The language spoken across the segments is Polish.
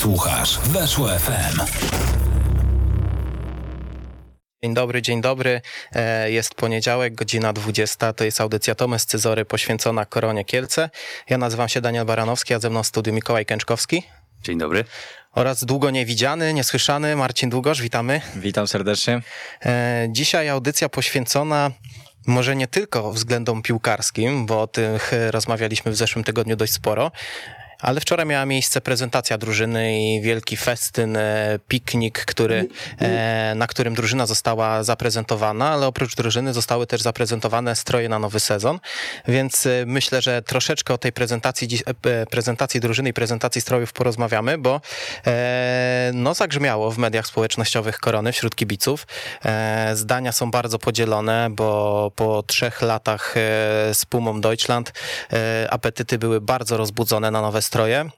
Słuchasz Weszło FM. Dzień dobry, dzień dobry. E, jest poniedziałek, godzina 20. To jest audycja Tomes Cyzory poświęcona Koronie Kielce. Ja nazywam się Daniel Baranowski, a ze mną w studiu Mikołaj Kęczkowski. Dzień dobry. Oraz długo niewidziany, niesłyszany Marcin Długosz. Witamy. Witam serdecznie. E, dzisiaj audycja poświęcona może nie tylko względom piłkarskim, bo o tych rozmawialiśmy w zeszłym tygodniu dość sporo, ale wczoraj miała miejsce prezentacja drużyny i wielki festyn, e, piknik, który, e, na którym drużyna została zaprezentowana, ale oprócz drużyny zostały też zaprezentowane stroje na nowy sezon, więc e, myślę, że troszeczkę o tej prezentacji, prezentacji drużyny i prezentacji strojów porozmawiamy, bo no zagrzmiało w mediach społecznościowych korony wśród kibiców. Zdania są bardzo podzielone, bo po trzech latach z Pumą Deutschland apetyty były bardzo rozbudzone na nowe nastroje.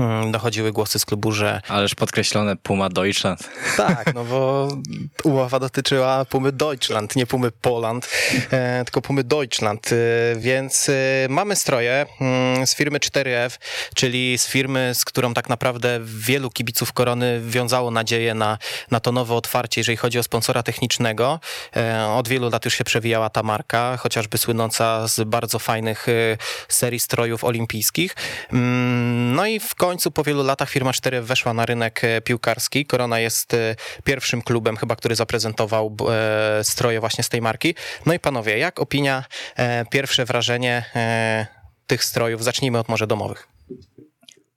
Mm, dochodziły głosy z klubu, że... Ależ podkreślone Puma Deutschland. Tak, no bo umowa dotyczyła Pumy Deutschland, nie Pumy Poland, e, tylko Pumy Deutschland, e, więc e, mamy stroje mm, z firmy 4F, czyli z firmy, z którą tak naprawdę wielu kibiców Korony wiązało nadzieję na, na to nowe otwarcie, jeżeli chodzi o sponsora technicznego. Od wielu lat już się przewijała ta marka, chociażby słynąca z bardzo fajnych serii strojów olimpijskich. Mm, no i w końcu po wielu latach firma 4 weszła na rynek e, piłkarski. Korona jest e, pierwszym klubem chyba, który zaprezentował e, stroje właśnie z tej marki. No i panowie, jak opinia, pierwsze wrażenie tych strojów? Zacznijmy od może domowych.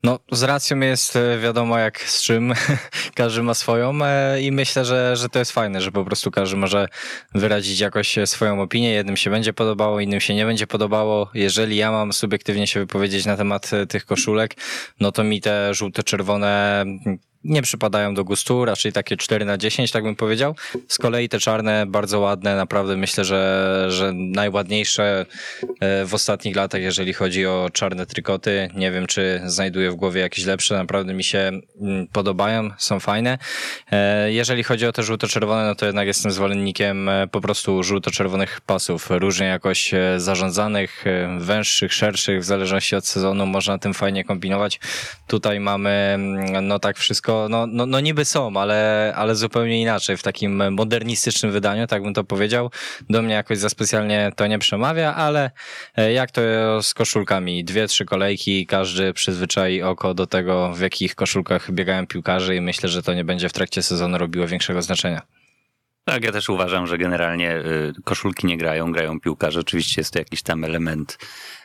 No, z racją jest wiadomo jak z czym, każdy ma swoją i myślę, że, że to jest fajne, że po prostu każdy może wyrazić jakoś swoją opinię. Jednym się będzie podobało, innym się nie będzie podobało. Jeżeli ja mam subiektywnie się wypowiedzieć na temat tych koszulek, no to mi te żółte-czerwone nie przypadają do gustu, raczej takie 4 na 10, tak bym powiedział. Z kolei te czarne, bardzo ładne, naprawdę myślę, że, że najładniejsze e, w ostatnich latach, jeżeli chodzi o czarne trykoty. Nie wiem, czy znajduję w głowie jakieś lepsze, naprawdę mi się mm, podobają, są fajne. E, jeżeli chodzi o te żółto-czerwone, no to jednak jestem zwolennikiem e, po prostu żółto-czerwonych pasów, różnie jakoś zarządzanych, węższych, szerszych, w zależności od sezonu, można tym fajnie kombinować. Tutaj mamy, mm, no tak wszystko no, no, no niby są, ale, ale zupełnie inaczej, w takim modernistycznym wydaniu, tak bym to powiedział. Do mnie jakoś za specjalnie to nie przemawia, ale e, jak to z koszulkami? Dwie, trzy kolejki, każdy przyzwyczai oko do tego, w jakich koszulkach biegają piłkarze i myślę, że to nie będzie w trakcie sezonu robiło większego znaczenia. Tak, ja też uważam, że generalnie y, koszulki nie grają, grają piłkarze. Oczywiście jest to jakiś tam element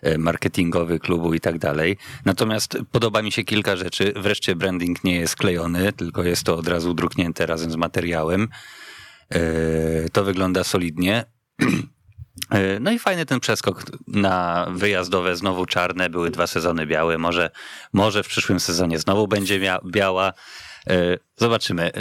y, marketingowy klubu i tak dalej. Natomiast podoba mi się kilka rzeczy. Wreszcie branding nie jest klejony, tylko jest to od razu druknięte razem z materiałem. Y, to wygląda solidnie. No i fajny ten przeskok na wyjazdowe, znowu czarne, były dwa sezony białe, może, może w przyszłym sezonie znowu będzie biała. E, zobaczymy. E,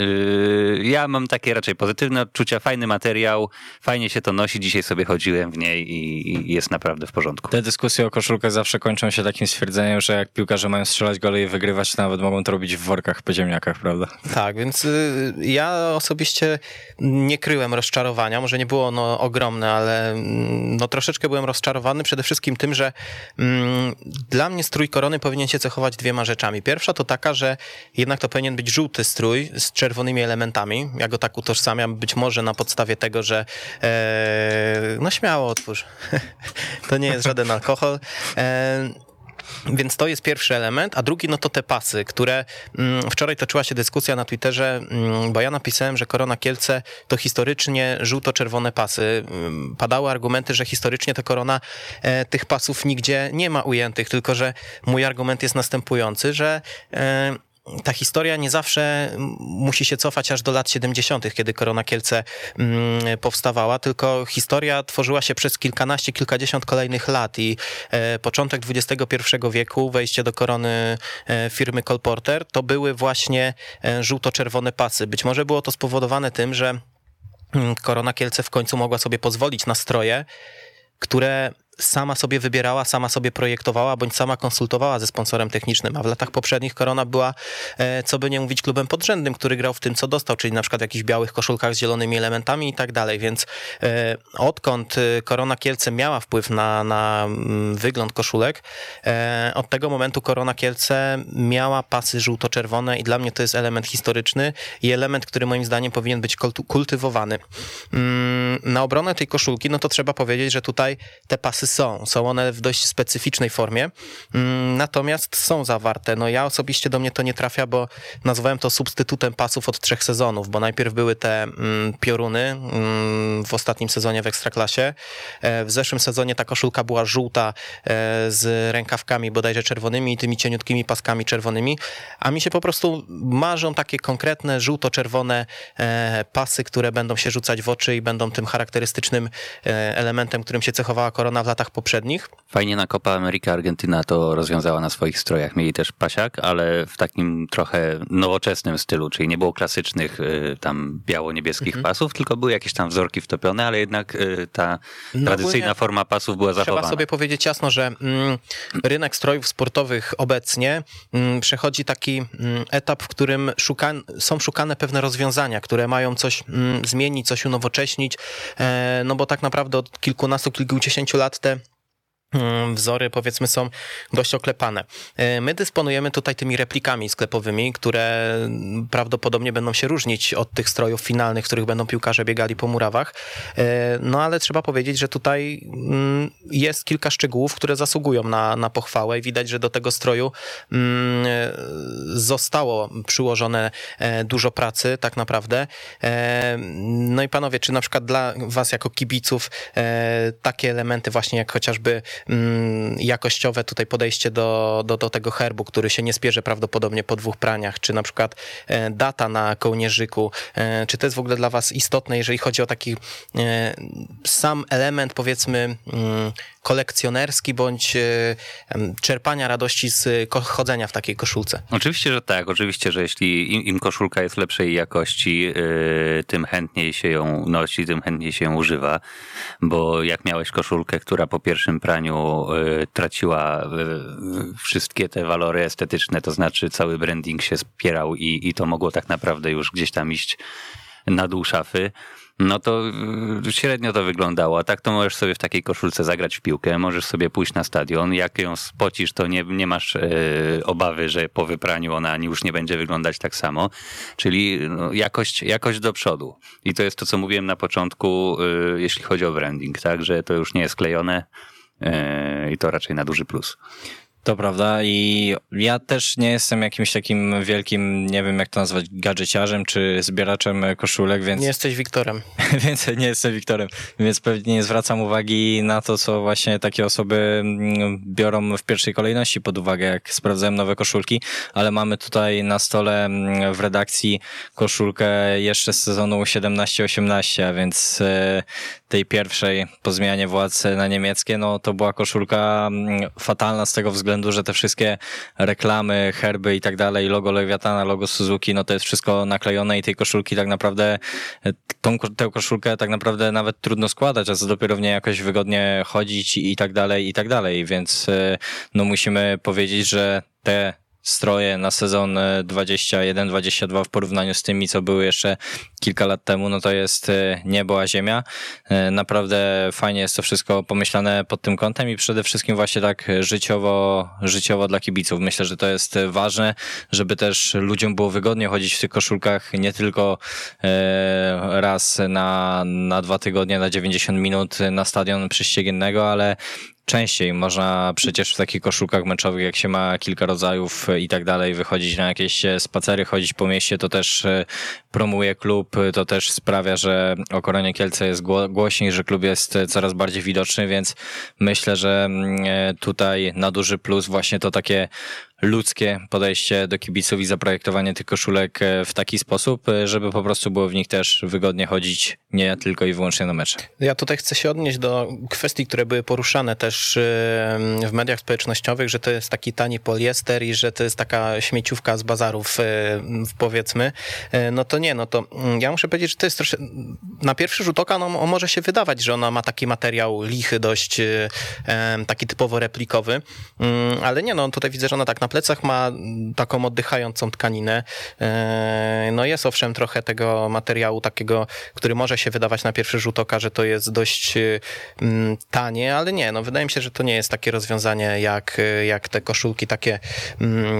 ja mam takie raczej pozytywne odczucia, fajny materiał, fajnie się to nosi. Dzisiaj sobie chodziłem w niej i jest naprawdę w porządku. Te dyskusje o koszulkach zawsze kończą się takim stwierdzeniem, że jak piłkarze mają strzelać gole i wygrywać, to nawet mogą to robić w workach po ziemniakach, prawda? Tak, więc y, ja osobiście nie kryłem rozczarowania. Może nie było ono ogromne, ale mm, no troszeczkę byłem rozczarowany przede wszystkim tym, że mm, dla mnie strój korony powinien się cechować dwiema rzeczami. Pierwsza to taka, że jednak to powinien być żółty strój z czerwonymi elementami. Ja go tak utożsamiam, być może na podstawie tego, że e, no śmiało otwórz. to nie jest żaden alkohol. E, więc to jest pierwszy element, a drugi no to te pasy, które mm, wczoraj toczyła się dyskusja na Twitterze, mm, bo ja napisałem, że Korona Kielce to historycznie żółto-czerwone pasy. Mm, padały argumenty, że historycznie to Korona e, tych pasów nigdzie nie ma ujętych, tylko że mój argument jest następujący, że e, ta historia nie zawsze musi się cofać aż do lat 70., kiedy Korona Kielce mm, powstawała, tylko historia tworzyła się przez kilkanaście, kilkadziesiąt kolejnych lat i e, początek XXI wieku, wejście do korony e, firmy Colporter, to były właśnie e, żółto-czerwone pasy. Być może było to spowodowane tym, że mm, Korona Kielce w końcu mogła sobie pozwolić na stroje, które sama sobie wybierała, sama sobie projektowała, bądź sama konsultowała ze sponsorem technicznym, a w latach poprzednich Korona była, e, co by nie mówić, klubem podrzędnym, który grał w tym, co dostał, czyli na przykład w jakichś białych koszulkach z zielonymi elementami i tak dalej, więc e, odkąd Korona Kielce miała wpływ na, na mm, wygląd koszulek, od tego momentu Korona Kielce miała pasy żółto-czerwone i dla mnie to jest element historyczny i element, który moim zdaniem powinien być kultywowany. Mm, na obronę tej koszulki, no to trzeba powiedzieć, że tutaj te pasy są. Są one w dość specyficznej formie, mm, natomiast są zawarte. No ja osobiście do mnie to nie trafia, bo nazwałem to substytutem pasów od trzech sezonów, bo najpierw były te mm, pioruny w ostatnim sezonie w Ekstraklasie. E, w zeszłym sezonie ta koszulka była żółta e, z rękawkami bodajże czerwonymi i tymi cieniutkimi paskami czerwonymi, a mi się po prostu marzą takie konkretne żółto-czerwone e, pasy, które będą się rzucać w oczy i będą tym charakterystycznym elementem, którym się cechowała korona w latach poprzednich. Fajnie na Copa America Argentyna to rozwiązała na swoich strojach. Mieli też pasiak, ale w takim trochę nowoczesnym stylu, czyli nie było klasycznych tam biało-niebieskich mhm. pasów, tylko były jakieś tam wzorki wtopione, ale jednak ta no tradycyjna forma pasów była zachowana. Trzeba sobie powiedzieć jasno, że mm, rynek strojów sportowych obecnie mm, przechodzi taki mm, etap, w którym szuka, są szukane pewne rozwiązania, które mają coś mm, zmienić, coś unowocześnić, e, no bo tak naprawdę od kilkunastu, kilkudziesięciu lat te Mm, wzory powiedzmy są dość oklepane. E, my dysponujemy tutaj tymi replikami sklepowymi, które prawdopodobnie będą się różnić od tych strojów finalnych, w których będą piłkarze biegali po murawach. E, no ale trzeba powiedzieć, że tutaj mm, jest kilka szczegółów, które zasługują na, na pochwałę i widać, że do tego stroju mm, zostało przyłożone e, dużo pracy tak naprawdę. No i panowie, czy na przykład dla was jako kibiców takie elementy właśnie jak chociażby jakościowe tutaj podejście do, do, do tego herbu, który się nie spierze prawdopodobnie po dwóch praniach, czy na przykład e, data na kołnierzyku, e, czy to jest w ogóle dla was istotne, jeżeli chodzi o taki e, sam element powiedzmy mm, kolekcjonerski bądź czerpania radości z chodzenia w takiej koszulce. Oczywiście, że tak. Oczywiście, że jeśli im, im koszulka jest lepszej jakości, tym chętniej się ją nosi, tym chętniej się ją używa, bo jak miałeś koszulkę, która po pierwszym praniu Y, traciła wszystkie te walory estetyczne, to znaczy cały branding się spierał i, i to mogło tak naprawdę już gdzieś tam iść na dół szafy no to y, średnio to wyglądało. A tak to możesz sobie w takiej koszulce zagrać w piłkę, możesz sobie pójść na stadion. Jak ją spocisz, to nie, nie masz yy, obawy, że po wypraniu ona już nie będzie wyglądać tak samo. Czyli no, jakość, jakość do przodu. I to jest to, co mówiłem na początku, yy, jeśli chodzi o branding, tak, że to już nie jest klejone i to raczej na duży plus. To prawda i ja też nie jestem jakimś takim wielkim, nie wiem jak to nazwać, gadżeciarzem czy zbieraczem koszulek, więc... Nie jesteś Wiktorem. więc nie jestem Wiktorem, więc pewnie nie zwracam uwagi na to, co właśnie takie osoby mm, biorą w pierwszej kolejności pod uwagę, jak sprawdzają nowe koszulki, ale mamy tutaj na stole mm, w redakcji koszulkę jeszcze z sezonu 17-18, a więc e, tej pierwszej po zmianie władz na niemieckie, no to była koszulka mm, fatalna z tego względu, że te wszystkie reklamy, herby i tak dalej, logo Lewiatana, logo Suzuki, no to jest wszystko naklejone i tej koszulki tak naprawdę, e, tą, tę koszulkę tak naprawdę nawet trudno składać, a co dopiero w niej jakoś wygodnie chodzić i tak dalej, i tak dalej, więc e, no musimy powiedzieć, że te stroje na sezon 21-22 e, w porównaniu z tymi, co były jeszcze kilka lat temu, no to jest e, niebo a ziemia. E, naprawdę fajnie jest to wszystko pomyślane pod tym kątem i przede wszystkim właśnie tak życiowo, życiowo dla kibiców. Myślę, że to jest ważne, żeby też ludziom było wygodnie chodzić w tych koszulkach nie tylko raz na, na dwa tygodnie, na 90 minut na stadion prześciegiennego, ale częściej. Można przecież w takich koszulkach meczowych, jak się ma kilka rodzajów i tak dalej, wychodzić na jakieś spacery, chodzić po mieście, to też e, promuje klub, to też sprawia, że o Koronie Kielce jest głośniej, że klub jest coraz bardziej widoczny, więc myślę, że mm, e, tutaj na duży plus właśnie to takie ludzkie podejście do kibiców i zaprojektowanie tych koszulek e, w taki sposób, e, żeby po prostu było w nich też wygodnie chodzić, nie tylko i wyłącznie na mecze. Ja tutaj chcę się odnieść do kwestii, które były poruszane też e, w mediach społecznościowych, że to jest taki tani poliester i że to jest taka śmieciówka z bazarów, powiedzmy. No to nie no to mm, ja muszę powiedzieć, że to jest trosze... Na pierwszy rzut oka no, może się wydawać, że ona ma taki materiał lichy, dość taki typowo replikowy, mm, ale nie, no tutaj widzę, że ona tak na plecach ma taką oddychającą tkaninę. E, no jest owszem trochę tego materiału takiego, który może się wydawać na pierwszy rzut oka, że to jest dość mm, tanie, ale nie, no wydaje mi się, że to nie jest takie rozwiązanie jak, jak te koszulki takie,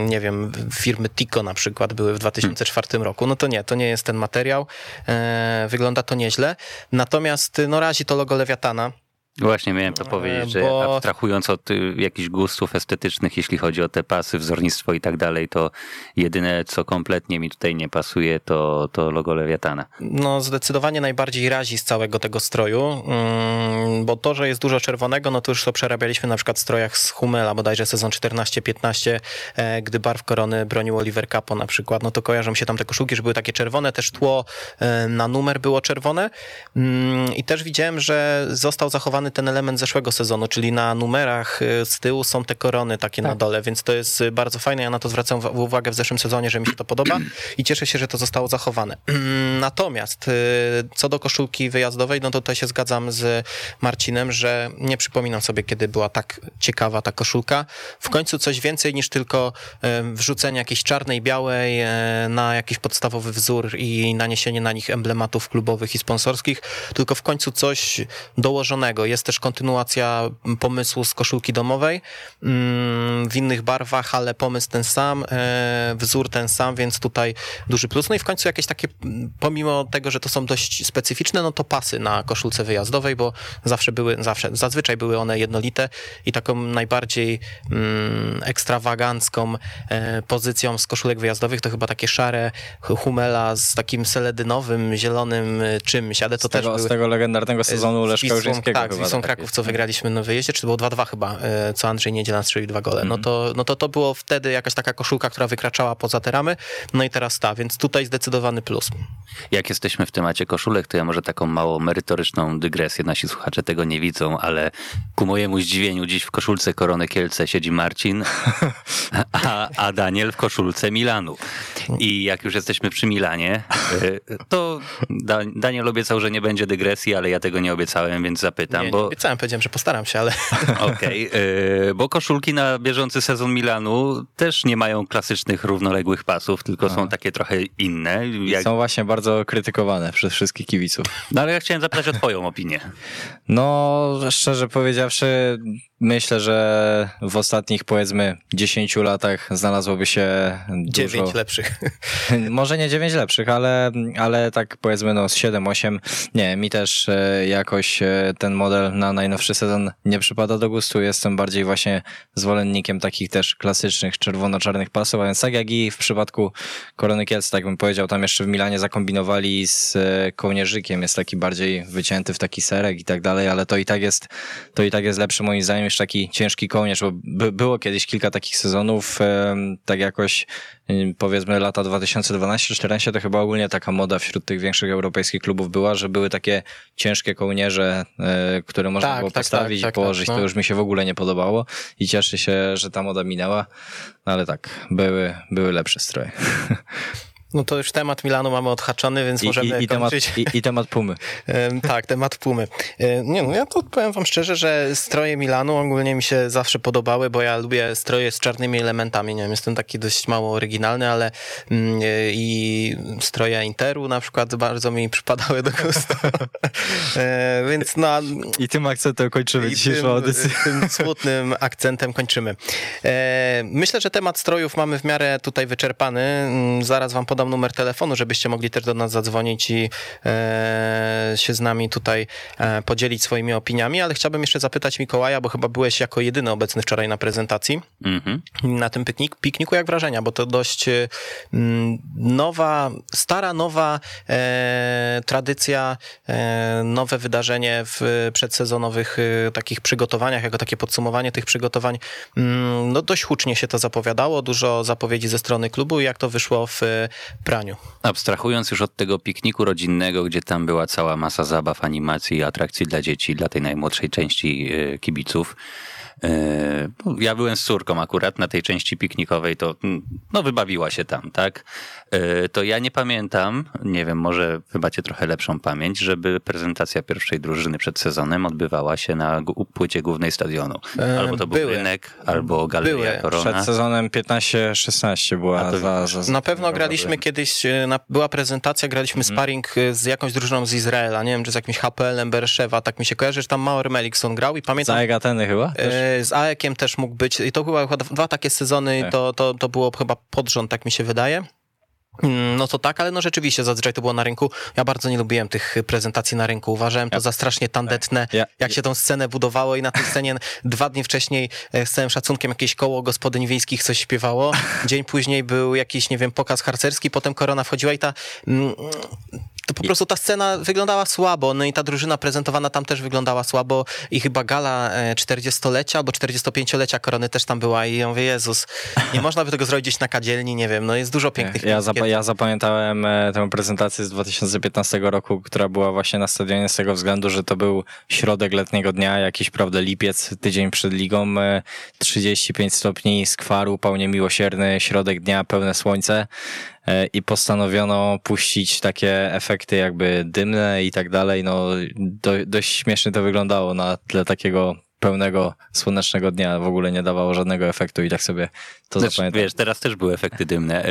nie wiem, firmy Tico na przykład były w 2004 roku. No to nie, to nie jest ten materiał. E, wygląda to nieźle. Natomiast no razi to logo Lewiatana. Właśnie miałem to powiedzieć, że Bo- abstrahując od y, jakichś gustów estetycznych, jeśli chodzi o te pasy, wzornictwo i tak dalej, to jedyne, co kompletnie mi tutaj nie pasuje, to, to logo Lewiatana. No zdecydowanie najbardziej razi z całego tego stroju, mm, bo to, że jest dużo czerwonego, no to już to przerabialiśmy na przykład w strojach z Hummela, bodajże sezon 14-15, e, gdy barw korony bronił Oliver Capo na przykład, no to kojarzą się tam te koszulki, że były takie czerwone, też tło e, na numer było czerwone Mm, i też widziałem, że został zachowany ten element zeszłego sezonu, czyli na numerach e, z tyłu są te korony takie na dole, więc to jest e, bardzo fajne, ja na to zwracam wa- uwagę w zeszłym sezonie, że mi się to podoba i cieszę się, że to zostało zachowane. Natomiast y, co do koszulki wyjazdowej, no to tutaj się zgadzam z Marcinem, że nie przypominam sobie, kiedy była tak ciekawa ta koszulka. W końcu coś więcej niż tylko y, wrzucenie jakiejś czarnej, białej y, na jakiś podstawowy wzór i naniesienie na nich emblematów klubowych i sponsorskich, tylko w końcu coś dołożonego. Jest też kontynuacja pomysłu z koszulki domowej mm, w innych barwach, ale pomysł ten sam, e, wzór ten sam, więc tutaj duży plus. No i w końcu jakieś takie, mm, pomimo tego, że to są dość specyficzne, no to pasy na koszulce wyjazdowej, bo zawsze były, zawsze, zazwyczaj były one jednolite i taką najbardziej mm, ekstrawagancką e, pozycją z koszulek wyjazdowych to chyba takie szare Humela z takim seledynowym, zielonym e, czymś, ale to Z też tego, były... z tego legendarnego sezonu Leszka Wisłą- Tak. Wisłą Kraków, co wygraliśmy na wyjeździe, czy to było 2-2 chyba, e, co Andrzej Niedziela strzelił dwa gole. No, to, no to to było wtedy jakaś taka koszulka, która wykraczała poza te ramy, no i teraz ta, więc tutaj zdecydowany plus. Jak jesteśmy w temacie koszulek, to ja może taką mało merytoryczną dygresję. Nasi słuchacze tego nie widzą, ale ku mojemu zdziwieniu dziś w koszulce Korony Kielce siedzi Marcin, a, a Daniel w koszulce Milanu. I jak już jesteśmy przy Milanie, y, to da, Daniel obiecał, że nie będzie dygresji, ale ja tego nie obiecałem, więc zapytam, Nie, nie bo obiecałem, powiedziałem, że postaram się, ale Okej, y, bo koszulki na bieżący sezon Milanu też nie mają klasycznych równoległych pasów, tylko są takie trochę inne. Jak... Są właśnie bardzo krytykowane przez wszystkich kibiców. No ale ja chciałem zapytać o twoją opinię. No, szczerze powiedziawszy, myślę, że w ostatnich powiedzmy 10 latach znalazłoby się dużo... dziewięć lepszych. Może nie 9 lepszych, ale, ale tak powiedzmy no z 7-8. Nie, mi też e, jakoś e, ten model na najnowszy sezon nie przypada do gustu. Jestem bardziej właśnie zwolennikiem takich też klasycznych czerwono-czarnych pasów, a więc tak jak i w przypadku Korony Kielc, tak bym powiedział, tam jeszcze w Milanie zakombinowali z e, kołnierzykiem, jest taki bardziej wycięty w taki serek i tak dalej, ale to i tak jest, to i tak jest lepszy moim zdaniem niż taki ciężki kołnierz, bo by, było kiedyś kilka takich sezonów, tak jakoś powiedzmy lata 2012-2014 to chyba ogólnie taka moda wśród tych większych europejskich klubów była, że były takie ciężkie kołnierze, e, które można Tak, było tak, postawić tak, i tak, położyć. tak, no. To już mi się w ogóle nie podobało i cieszę się, że ta moda minęła, no ale tak, były, były lepsze stroje. No to już temat Milanu mamy odhaczony, więc I, możemy i, i, temat, i, I temat Pumy. Tak, temat Pumy. Nie no, ja to powiem wam szczerze, że stroje Milanu ogólnie mi się zawsze podobały, bo ja lubię stroje z czarnymi elementami, nie wiem, jestem taki dość mało oryginalny, ale mm, e, i stroje Interu na przykład bardzo mi przypadały do gustu. E, Więc no, I tym akcentem kończymy dzisiejszą tym, audycję. tym smutnym akcentem kończymy. E, myślę, że temat strojów mamy w miarę tutaj wyczerpany. Mm, Zaraz wam podam numer telefonu, żebyście mogli też do nas zadzwonić i e, się z nami tutaj e, podzielić swoimi opiniami, ale chciałbym jeszcze zapytać Mikołaja, bo chyba byłeś jako jedyny obecny wczoraj na prezentacji Mhm. na tym piknik, pikniku, jak wrażenia, bo to dość e, nowa, stara, nowa e, tradycja, e, nowe wydarzenie w przedsezonowych e, takich przygotowaniach, jako takie podsumowanie tych przygotowań. Mm, no dość hucznie się to zapowiadało, dużo zapowiedzi ze strony klubu i jak to wyszło w praniu. Abstrahując już od tego pikniku rodzinnego, gdzie tam była cała masa zabaw, animacji i atrakcji dla dzieci, dla tej najmłodszej części e, kibiców, ja byłem z córką akurat na tej części piknikowej, to mm, no wybawiła się tam, tak? E, to ja nie pamiętam, nie wiem, może wy macie trochę lepszą pamięć, żeby prezentacja pierwszej drużyny przed sezonem odbywała się na płycie głównej stadionu. E, Albo to był były. rynek, albo galeria Były. Korona. Przed sezonem 15-16 była to za, za, Na pewno graliśmy kiedyś, e, na, była prezentacja, graliśmy sparring e, z jakąś drużyną z Izraela, nie wiem, czy z jakimś HPL-em Bereszewa, tak mi się kojarzy, że tam Maur Melikson grał i pamiętam... Za Egateny chyba? Też? Z AEK-iem też mógł być. I to chyba chyba dwa takie sezony, Tak. to, to, to było chyba pod rząd, tak mi się wydaje. Mm, No to tak, ale no rzeczywiście zazwyczaj to było na rynku. Ja bardzo nie lubiłem tych prezentacji na rynku. Uważałem to Ja- za strasznie tandetne. Ja- Jak się tą scenę budowało i na tej scenie dwa dni wcześniej e, z całym szacunkiem jakieś koło gospodyń wiejskich coś śpiewało. Dzień później był jakiś, nie wiem, pokaz harcerski, potem korona wchodziła i ta... To po prostu ta scena wyglądała słabo, no i ta drużyna prezentowana tam też wyglądała słabo i chyba gala e, 40-lecia albo 45-lecia korony też tam była i ja mówię, Jezus, nie można by tego zrobić gdzieś na kadzielni, nie wiem, no jest dużo pięknych Ja, zapa- ja zapamiętałem e, tę prezentację z 2015 roku, która była właśnie na stadionie z tego względu, że to był środek letniego dnia, jakiś, prawda, lipiec, tydzień przed ligą, e, 35 stopni skwaru, upał miłosierny, środek dnia, pełne słońce. e, i postanowiono puścić takie efekty jakby dymne i tak dalej, no do, dość śmiesznie to wyglądało na tle takiego pełnego słonecznego dnia, w ogóle nie dawało żadnego efektu i tak sobie to Znaczy, zapamiętam. wiesz, teraz też były efekty dymne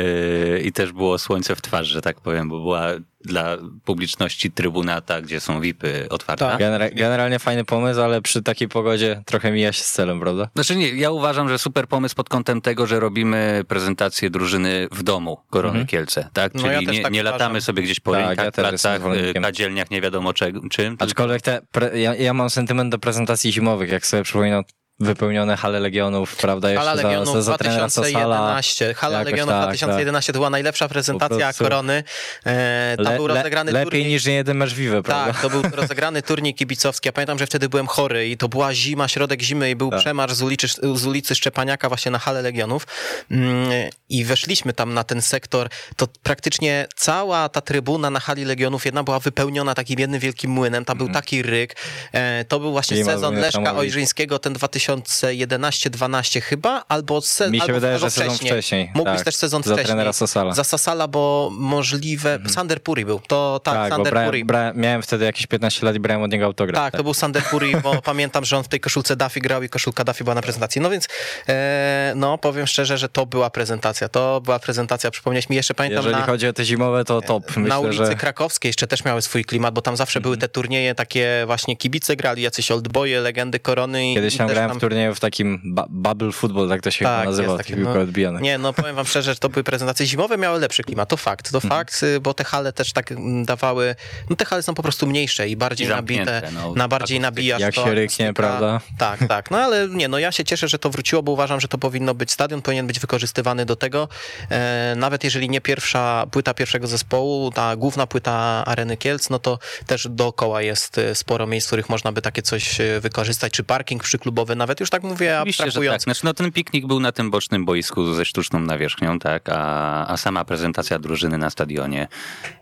yy, i też było słońce w twarz, że tak powiem, bo była dla publiczności trybunata, gdzie są VIPy otwarta. Tak. Genera- generalnie fajny pomysł, ale przy takiej pogodzie trochę mija się z celem, prawda? Znaczy nie, ja uważam, że super pomysł pod kątem tego, że robimy prezentację drużyny w domu Korony Mhm. Kielce, tak? No Czyli ja też nie, tak nie latamy sobie gdzieś po Tak, rynkach, ja placach, y, kadzielniach, nie wiadomo czym. Aczkolwiek te, pre- ja, ja mam sentyment do prezentacji zimowych, jak sobie przypominam wypełnione hale Legionów, prawda? Hala Jeszcze Legionów za, za Sosala. 2011. Hala Legionów tak, 2011 to była najlepsza prezentacja korony. E, tam Le, był le, rozegrany lepiej turniej. niż nie jeden mecz Vive, prawda? Tak, to był rozegrany turniej kibicowski. Ja pamiętam, że wtedy byłem chory i to była zima, środek zimy i był Tak. przemarsz z ulicy, z ulicy Szczepaniaka właśnie na halę Legionów Mm, i weszliśmy tam na ten sektor. To praktycznie cała ta trybuna na hali Legionów, jedna była wypełniona takim jednym wielkim młynem. Tam był taki ryk. E, To był właśnie sezon Leszka. Ojrzyńskiego, ten 2011-12 chyba, albo, se, Mi się albo, wydaje, że sezon wcześniej. Mógł być tak, też sezon za wcześniej. trenera Sosala. Za Sasala, bo możliwe... Sander Puri był. To tak, tak, Sander brałem, Puri. bra, miałem wtedy jakieś 15 lat i brałem od niego autograf. Tak, to był Sander Puri, bo pamiętam, że on w tej koszulce Duffy grał i koszulka Duffy była na prezentacji. No więc, e, no powiem szczerze, że to była prezentacja. To była prezentacja, przypomniałeś mi jeszcze, pamiętam Jeżeli na, chodzi o te zimowe, to top. Myślę, na ulicy że Mhm. Krakowskiej jeszcze też miały swój klimat, bo tam zawsze były te turnieje takie właśnie kibice grali, jacyś oldboye, legendy korony. i- kiedyś tam grałem w turnieju w takim bubble football, tak to się Tak, nazywa, jest taki no. odbijane. Nie, no powiem wam szczerze, że to były prezentacje zimowe, miały lepszy klimat, to fakt, to Mhm. fakt, y, bo te hale też tak mm, dawały, no te hale są po prostu mniejsze i bardziej I nabite, no, na bardziej akustyka. nabijasz Jak to, się ryknie, prawda? Tak, tak, no ale nie, no ja się cieszę, że to wróciło, bo uważam, że to powinno być stadion, powinien być wykorzystywany do tego, e, nawet jeżeli nie pierwsza płyta pierwszego zespołu, ta główna płyta Areny Kielc, no to też dookoła jest e, sporo miejsc, w których można by takie coś e, wykorzystać, czy parking przyklubowy, nawet już tak mówię Oczywiście, że tak. abstrahując. Znaczy, no, ten piknik był na tym bocznym boisku ze sztuczną nawierzchnią, tak, a, a sama prezentacja drużyny na stadionie.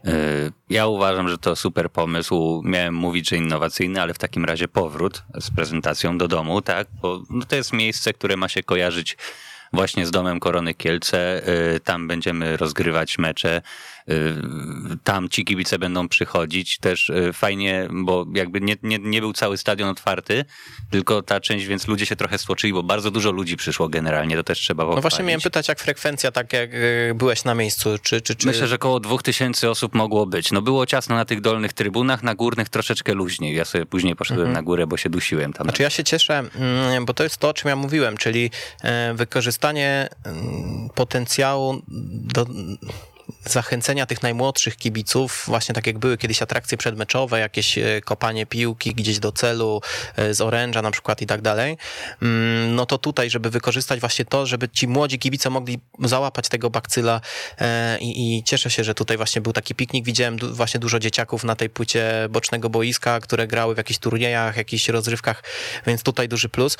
Yy, ja uważam, że to super pomysł. Miałem mówić, że innowacyjny, ale w takim razie powrót z prezentacją do domu, tak, bo no, to jest miejsce, które ma się kojarzyć właśnie z domem Korony Kielce. Yy, Tam będziemy rozgrywać mecze. Tam ci kibice będą przychodzić. Też yy, fajnie, bo jakby nie, nie, nie był cały stadion otwarty, tylko ta część, więc ludzie się trochę stłoczyli, bo bardzo dużo ludzi przyszło generalnie, to też trzeba No pochwalić. właśnie miałem pytać, jak frekwencja, tak jak e, byłeś na miejscu, czy... czy, czy... Myślę, że około 2000 osób mogło być. No było ciasno na tych dolnych trybunach, na górnych troszeczkę luźniej. Ja sobie później poszedłem na górę, bo się dusiłem tam. Znaczy ja się cieszę, mm, bo to jest to, o czym ja mówiłem, czyli e, wykorzystanie mm, potencjału do zachęcenia tych najmłodszych kibiców, właśnie tak jak były kiedyś atrakcje przedmeczowe, jakieś e, kopanie piłki gdzieś do celu e, z oręża na przykład i tak dalej, mm, no to tutaj, żeby wykorzystać właśnie to, żeby ci młodzi kibice mogli załapać tego bakcyla e, i, i cieszę się, że tutaj właśnie był taki piknik. Widziałem właśnie dużo dzieciaków na tej płycie bocznego boiska, które grały w jakichś turniejach, jakichś rozrywkach, więc tutaj duży plus.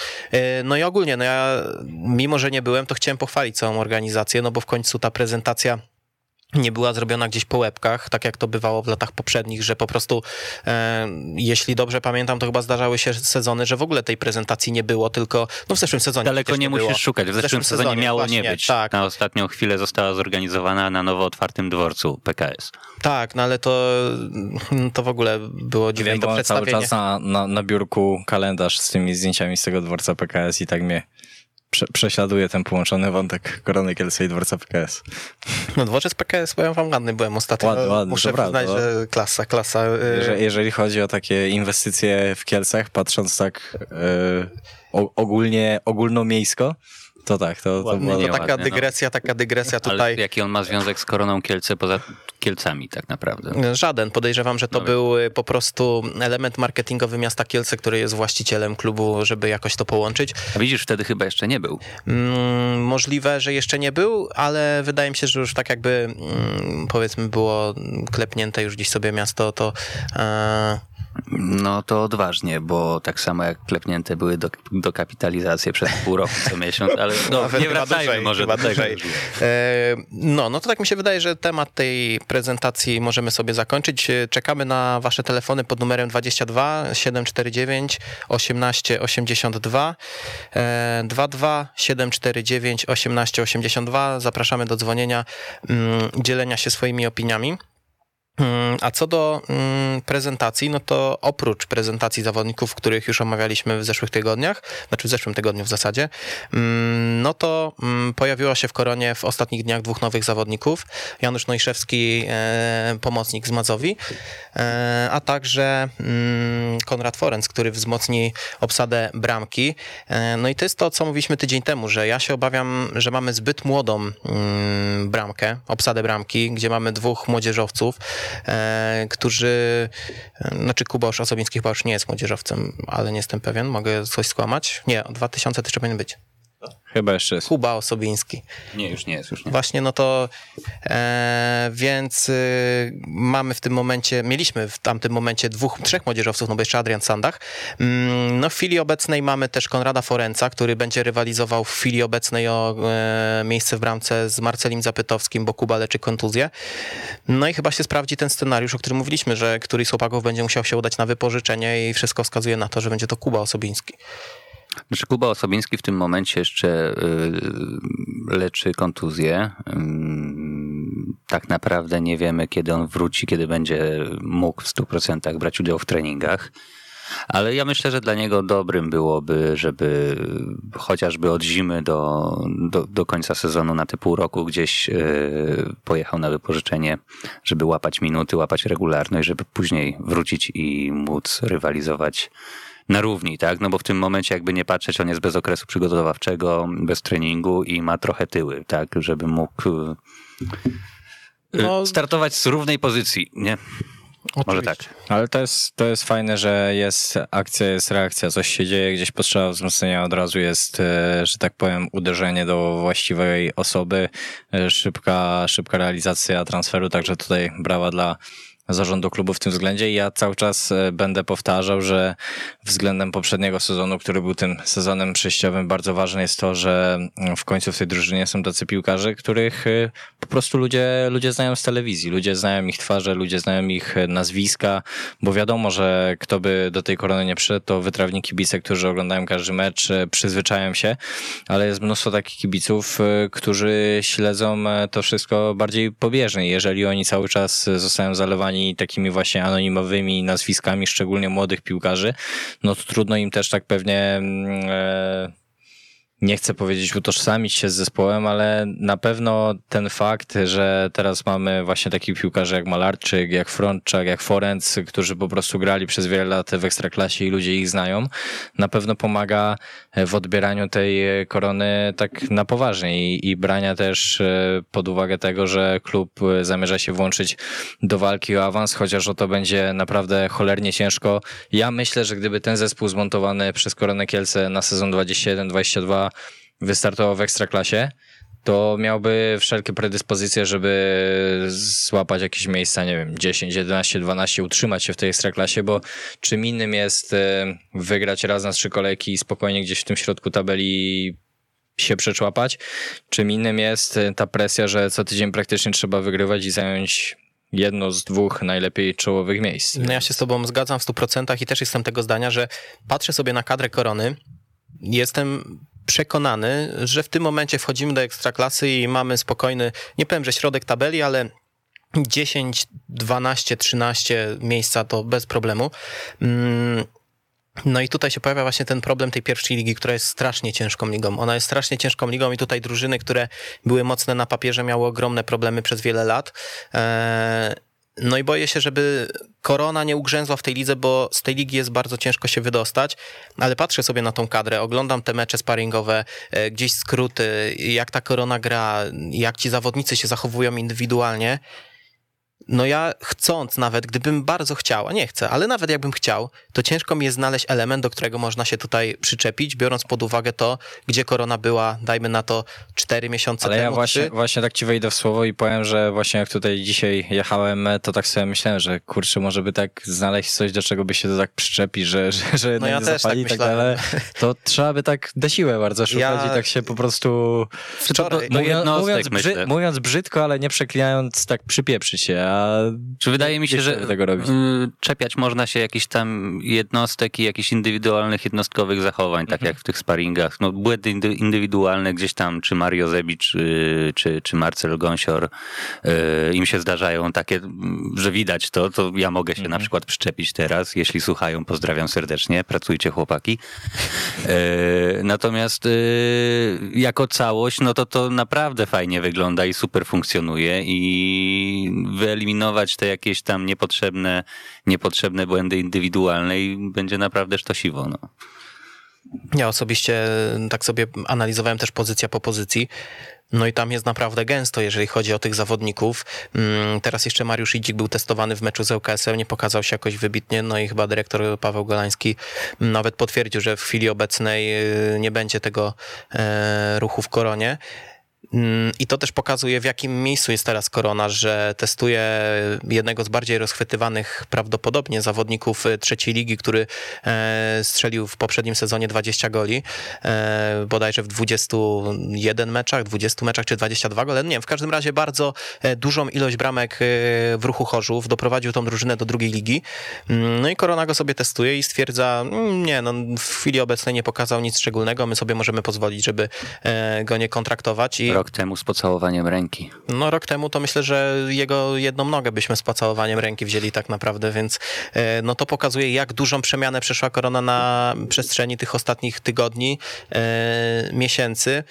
No i ogólnie, no ja mimo, że nie byłem, to chciałem pochwalić całą organizację, no bo w końcu ta prezentacja nie była zrobiona gdzieś po łebkach, tak jak to bywało w latach poprzednich, że po prostu, e, jeśli dobrze pamiętam, to chyba zdarzały się sezony, że w ogóle tej prezentacji nie było, tylko no w zeszłym sezonie Daleko nie musisz było. szukać. W zeszłym, sezonie, miało właśnie, nie być. Tak, Na ostatnią chwilę została zorganizowana na nowo otwartym dworcu PKS. tak, no ale to, to w ogóle było dziwne Wiem, to cały czas na, na, na biurku kalendarz z tymi zdjęciami z tego dworca PKS i tak mnie prze, prześladuje ten połączony wątek Korony Kielce i dworca PKS. No dworzec PKS, powiem wam, ładny byłem ostatnio. Ładny, ładny, Muszę to prawda, przyznać, no. że klasa, klasa. e, Jeżeli, jeżeli chodzi o takie inwestycje w Kielcach, patrząc tak o, ogólnie, ogólnomiejsko, to tak, to, to Ładny, nie To taka no. dygresja, taka dygresja Ale tutaj. jaki on ma związek z Koroną Kielce poza Kielcami tak naprawdę? Żaden. Podejrzewam, że to Dobra. był y, po prostu element marketingowy miasta Kielce, który jest właścicielem klubu, żeby jakoś to połączyć. A widzisz, wtedy chyba jeszcze nie był. Mm, możliwe, że jeszcze nie był, ale wydaje mi się, że już tak jakby mm, powiedzmy było klepnięte już gdzieś sobie miasto, to e, No to odważnie, bo tak samo jak klepnięte były do, kapitalizacje przez pół roku co miesiąc, ale no, nie wracajmy dłużej, może do tego. dłużej. E, No, no to tak mi się wydaje, że temat tej prezentacji możemy sobie zakończyć. E, Czekamy na wasze telefony pod numerem 22 749 1882 e, 22 749 1882. Zapraszamy do dzwonienia, mm, dzielenia się swoimi opiniami. Mm, A co do mm, prezentacji, no to oprócz prezentacji zawodników, których już omawialiśmy w zeszłych tygodniach, znaczy w zeszłym tygodniu w zasadzie, mm, no to pojawiło się w Koronie w ostatnich dniach dwóch nowych zawodników. Janusz Nojszewski, e, pomocnik z Mazowi, e, a także Konrad Forenc, który wzmocni obsadę bramki. E, no i to jest to, co mówiliśmy tydzień temu, że ja się obawiam, że mamy zbyt młodą bramkę, obsadę bramki, gdzie mamy dwóch młodzieżowców, którzy, e, znaczy Kuba Osobiński chyba już nie jest młodzieżowcem, ale nie jestem pewien, mogę coś skłamać. Nie, 2000 to jeszcze powinien być. Chyba jeszcze jest. Kuba Osobiński. Nie, już nie jest, już nie. Właśnie, no to e, więc y, mamy w tym momencie, mieliśmy w tamtym momencie dwóch, trzech młodzieżowców, no bo jeszcze Adrian Sandach. Mm, no w chwili obecnej mamy też Konrada Forenca, który będzie rywalizował w chwili obecnej o e, miejsce w bramce z Marcelim Zapytowskim, bo Kuba leczy kontuzję. No i chyba się sprawdzi ten scenariusz, o którym mówiliśmy, że któryś z chłopaków będzie musiał się udać na wypożyczenie i wszystko wskazuje na to, że będzie to Kuba Osobiński. Znaczy Kuba Osobiński w tym momencie jeszcze y, leczy kontuzję. Ym, Tak naprawdę nie wiemy, kiedy on wróci, kiedy będzie mógł w 100% brać udział w treningach. Ale ja myślę, że dla niego dobrym byłoby, żeby chociażby od zimy do, do, do końca sezonu na te pół roku gdzieś y, pojechał na wypożyczenie, żeby łapać minuty, łapać regularność, żeby później wrócić i móc rywalizować na równi, tak? No bo w tym momencie, jakby nie patrzeć, on jest bez okresu przygotowawczego, bez treningu i ma trochę tyły, tak? Żeby mógł y, y, No- startować z równej pozycji, nie? Może tak. Ale to jest, to jest fajne, że jest akcja, jest reakcja, coś się dzieje, gdzieś potrzeba wzmocnienia, od razu jest, e, że tak powiem, uderzenie do właściwej osoby, e, szybka, szybka realizacja transferu, także tutaj brawa dla zarządu klubu w tym względzie i ja cały czas e, będę powtarzał, że względem poprzedniego sezonu, który był tym sezonem przejściowym, bardzo ważne jest to, że mm, w końcu w tej drużynie są tacy piłkarze, których e, po prostu ludzie, ludzie znają z telewizji, ludzie znają ich twarze, ludzie znają ich e, nazwiska, bo wiadomo, że kto by do tej korony nie przyszedł, to wytrawni kibice, którzy oglądają każdy mecz, przyzwyczają się, ale jest mnóstwo takich kibiców, którzy śledzą to wszystko bardziej pobieżnie. Jeżeli oni cały czas zostają zalewani takimi właśnie anonimowymi nazwiskami, szczególnie młodych piłkarzy, no to trudno im też tak pewnie mm, e, nie chcę powiedzieć utożsamić się z zespołem, ale na pewno ten fakt, że teraz mamy właśnie takich piłkarzy jak Malarczyk, jak Frontczak, jak Forenc, którzy po prostu grali przez wiele lat w Ekstraklasie i ludzie ich znają, na pewno pomaga w odbieraniu tej korony tak na poważnie i, i brania też e, pod uwagę tego, że klub zamierza się włączyć do walki o awans, chociaż o to będzie naprawdę cholernie ciężko. Ja myślę, że gdyby ten zespół zmontowany przez Koronę Kielce na sezon 21-22 wystartował w Ekstraklasie, to miałby wszelkie predyspozycje, żeby złapać jakieś miejsca, nie wiem, 10, 11, 12, utrzymać się w tej ekstraklasie, bo czym innym jest e, wygrać raz na trzy kolejki i spokojnie gdzieś w tym środku tabeli się przeczłapać. Czym innym jest ta presja, że co tydzień praktycznie trzeba wygrywać i zająć jedno z dwóch najlepiej czołowych miejsc. No ja się z tobą zgadzam w 100% i też jestem tego zdania, że patrzę sobie na kadrę korony, jestem przekonany, że w tym momencie wchodzimy do ekstraklasy i mamy spokojny, nie powiem, że środek tabeli, ale 10, 12, 13 miejsca to bez problemu. Mm, no i tutaj się pojawia właśnie ten problem tej pierwszej ligi, która jest strasznie ciężką ligą. Ona jest strasznie ciężką ligą i tutaj drużyny, które były mocne na papierze, miały ogromne problemy przez wiele lat. Eee, no i boję się, żeby korona nie ugrzęzła w tej lidze, bo z tej ligi jest bardzo ciężko się wydostać, ale patrzę sobie na tą kadrę, oglądam te mecze sparingowe, e, gdzieś skróty, jak ta korona gra, jak ci zawodnicy się zachowują indywidualnie no ja chcąc nawet, gdybym bardzo chciał, a nie chcę, ale nawet jakbym chciał, to ciężko mi jest znaleźć element, do którego można się tutaj przyczepić, biorąc pod uwagę to, gdzie korona była, dajmy na to 4 miesiące ale temu. Ale ja właśnie, właśnie tak ci wejdę w słowo i powiem, że właśnie jak tutaj dzisiaj jechałem, to tak sobie myślałem, że kurczę, może by tak znaleźć coś, do czego by się to tak przyczepi, że, że, że no ja też tak i tak dalej. To trzeba by tak na siłę bardzo szukać ja... i tak się po prostu... Wczoraj... No, no, mówiąc, brzy... mówiąc brzydko, ale nie przeklinając, tak przypieprzyć się, a czy wydaje mi się, że tego robić? Y, czepiać można się jakichś tam jednostek i jakichś indywidualnych, jednostkowych zachowań, tak mhm. jak w tych sparingach. No, błędy indywidualne gdzieś tam, czy Mario Zebicz, y, czy, czy Marcel Gąsior, y, im się zdarzają takie, że widać to, to ja mogę się mhm. na przykład przyczepić teraz. Jeśli słuchają, pozdrawiam serdecznie, pracujcie chłopaki. Natomiast jako całość, no to to naprawdę fajnie wygląda i super funkcjonuje i wyeliminować te jakieś tam niepotrzebne, niepotrzebne błędy indywidualne i będzie naprawdę sztosiwo. No. Ja osobiście tak sobie analizowałem też pozycja po pozycji. No i tam jest naprawdę gęsto, jeżeli chodzi o tych zawodników. Mm, teraz jeszcze Mariusz Idzik był testowany w meczu z ŁKS-em, nie pokazał się jakoś wybitnie, no i chyba dyrektor Paweł Golański nawet potwierdził, że w chwili obecnej y, nie będzie tego e, ruchu w koronie. Mm, I to też pokazuje, w jakim miejscu jest teraz Korona, że testuje jednego z bardziej rozchwytywanych prawdopodobnie zawodników e, trzeciej ligi, który e, strzelił w poprzednim sezonie 20 goli, e, bodajże w 21 meczach, 20 meczach czy 22 gole. Nie wiem, w każdym razie bardzo dużą ilość bramek w ruchu Chorzów, doprowadził tą drużynę do drugiej ligi. Mm, no i Korona go sobie testuje i stwierdza, mm, nie, no w chwili obecnej nie pokazał nic szczególnego, my sobie możemy pozwolić, żeby go nie kontraktować. I Rok temu z pocałowaniem ręki. No rok temu to myślę, że jego jedną nogę byśmy z pocałowaniem ręki wzięli tak naprawdę, więc e, no to pokazuje, jak dużą przemianę przeszła korona na przestrzeni tych ostatnich tygodni, e, miesięcy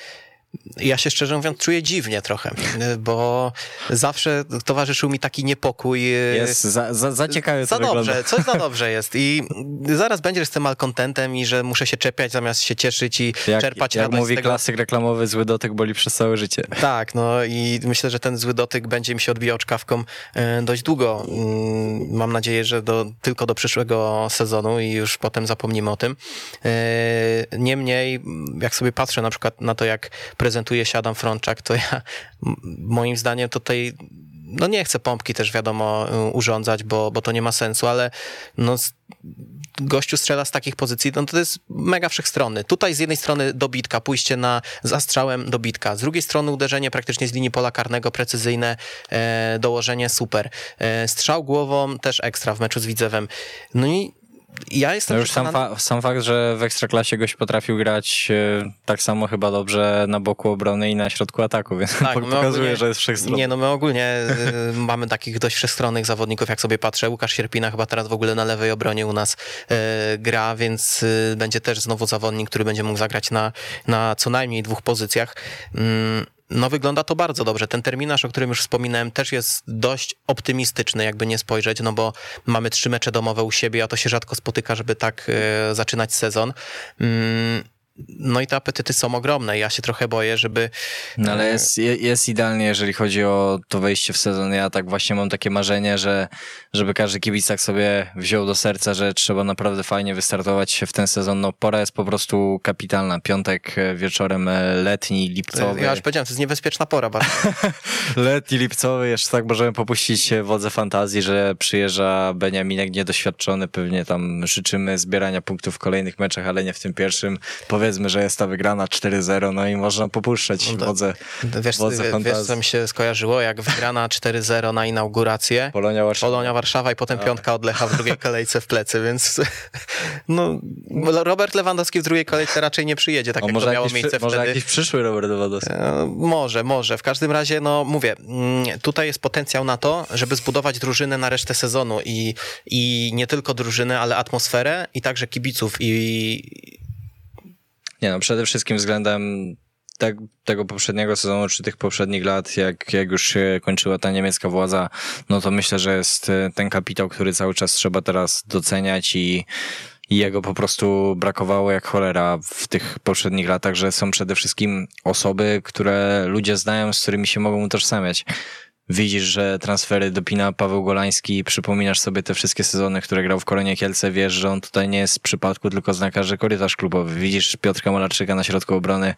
ja się szczerze mówiąc czuję dziwnie trochę, bo zawsze towarzyszył mi taki niepokój. Jest za, za, za ciekawe Za dobrze, wygląda. coś za dobrze jest i zaraz będziesz z tym malkontentem i że muszę się czepiać zamiast się cieszyć i jak, czerpać jak radość mówi z tego. klasyk reklamowy, zły dotyk boli przez całe życie. Tak, no i myślę, że ten zły dotyk będzie mi się odbijał czkawką e, dość długo. Mm, mam nadzieję, że do, tylko do przyszłego sezonu i już potem zapomnimy o tym. E, niemniej, jak sobie patrzę na przykład na to, jak prezentuje się Adam Frączak, to ja moim zdaniem tutaj no nie chcę pompki też wiadomo urządzać, bo, bo to nie ma sensu, ale no gościu strzela z takich pozycji, no to jest mega wszechstronny. Tutaj z jednej strony dobitka, pójście na zastrzałem dobitka, z drugiej strony uderzenie praktycznie z linii pola karnego, precyzyjne e, dołożenie, super. E, strzał głową też ekstra w meczu z Widzewem. No i ja jestem no już sam, fa sam, fakt, że w Ekstraklasie goś potrafił grać e, tak samo chyba dobrze na boku obrony i na środku ataku, więc tak, pokazuje, ogólnie, że jest wszechstronny. Nie, no my ogólnie y, mamy takich dość wszechstronnych zawodników, jak sobie patrzę. Łukasz Sierpina chyba teraz w ogóle na lewej obronie u nas y, gra, więc będzie też znowu zawodnik, który będzie mógł zagrać na, na co najmniej dwóch pozycjach. No wygląda to bardzo dobrze. Ten terminarz, o którym już wspominałem, też jest dość optymistyczny, jakby nie spojrzeć, no bo mamy trzy mecze domowe u siebie, a to się rzadko spotyka, żeby tak e, zaczynać sezon. Mm, no i te apetyty są ogromne. Ja się trochę boję, żeby. No ale e, jest, jest idealnie, jeżeli chodzi o to wejście w sezon. Ja tak właśnie mam takie marzenie, że żeby każdy kibic tak sobie wziął do serca, że trzeba naprawdę fajnie wystartować w ten sezon. No pora jest po prostu kapitalna. Piątek e, wieczorem e, letni, lipcowy. Ja już powiedziałem, to jest niebezpieczna pora bardzo. letni, lipcowy, jeszcze tak możemy popuścić wodze fantazji, że przyjeżdża Beniaminek niedoświadczony. Pewnie tam życzymy zbierania punktów w kolejnych meczach, ale nie w tym pierwszym. Powie powiedzmy, że jest ta wygrana 4-0, no i można popuszczać No to- wodze, Wiesz, wodze wiesz, co mi się skojarzyło? Jak wygrana 4-0 na inaugurację. Polonia Warszawa. Polonia Warszawa i potem piątka od Lecha w drugiej kolejce w plecy, więc no, Robert Lewandowski w drugiej kolejce raczej nie przyjedzie, tak jak może to miało jakiś, miejsce przy, może wtedy. jakiś przyszły Robert Lewandowski. E, Może, może. W każdym razie, no mówię, mm, tutaj jest potencjał na to, żeby zbudować drużynę na resztę sezonu i, i nie tylko drużynę, ale atmosferę i także kibiców i Nie no, przede wszystkim względem tak, tego poprzedniego sezonu, czy tych poprzednich lat, jak, jak już się kończyła ta niemiecka władza, no to myślę, że jest e, ten kapitał, który cały czas trzeba teraz doceniać i, i jego po prostu brakowało jak cholera w tych poprzednich latach, że są przede wszystkim osoby, które ludzie znają, z którymi się mogą utożsamiać. Widzisz, że transfery dopina Paweł Golański, przypominasz sobie te wszystkie sezony, które grał w Koronie Kielce, wiesz, że on tutaj nie jest z przypadku, tylko zna każdy korytarz klubowy. Widzisz Piotrka Malarczyka na środku obrony.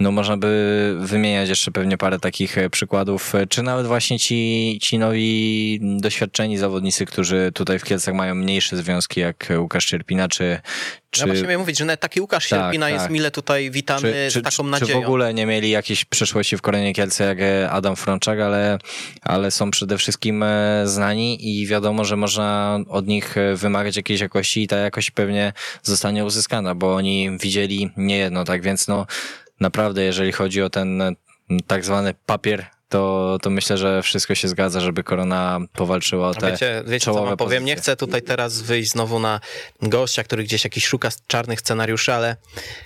No można by wymieniać jeszcze pewnie parę takich e, przykładów, e, czy nawet właśnie ci, ci nowi doświadczeni zawodnicy, którzy tutaj w Kielcach mają mniejsze związki, jak Łukasz Cierpina, czy, czy ja właśnie miałem mówić, że nawet taki Łukasz Tak, Sierpina jest tak. mile tutaj witany czy, czy, taką nadzieją. czy w ogóle nie mieli jakiejś przeszłości w Koronie Kielce jak e, Adam Frączak, ale, ale są przede wszystkim e, znani i wiadomo, że można od nich e, wymagać jakiejś jakości i ta jakość pewnie zostanie uzyskana, bo oni widzieli niejedno, tak więc no naprawdę jeżeli chodzi o ten tak zwany papier, to, to myślę, że wszystko się zgadza, żeby Korona powalczyła o te Wiecie, wiecie co powiem? Nie pozycje. chcę tutaj teraz wyjść znowu na gościa, który gdzieś jakiś szuka czarnych scenariuszy, ale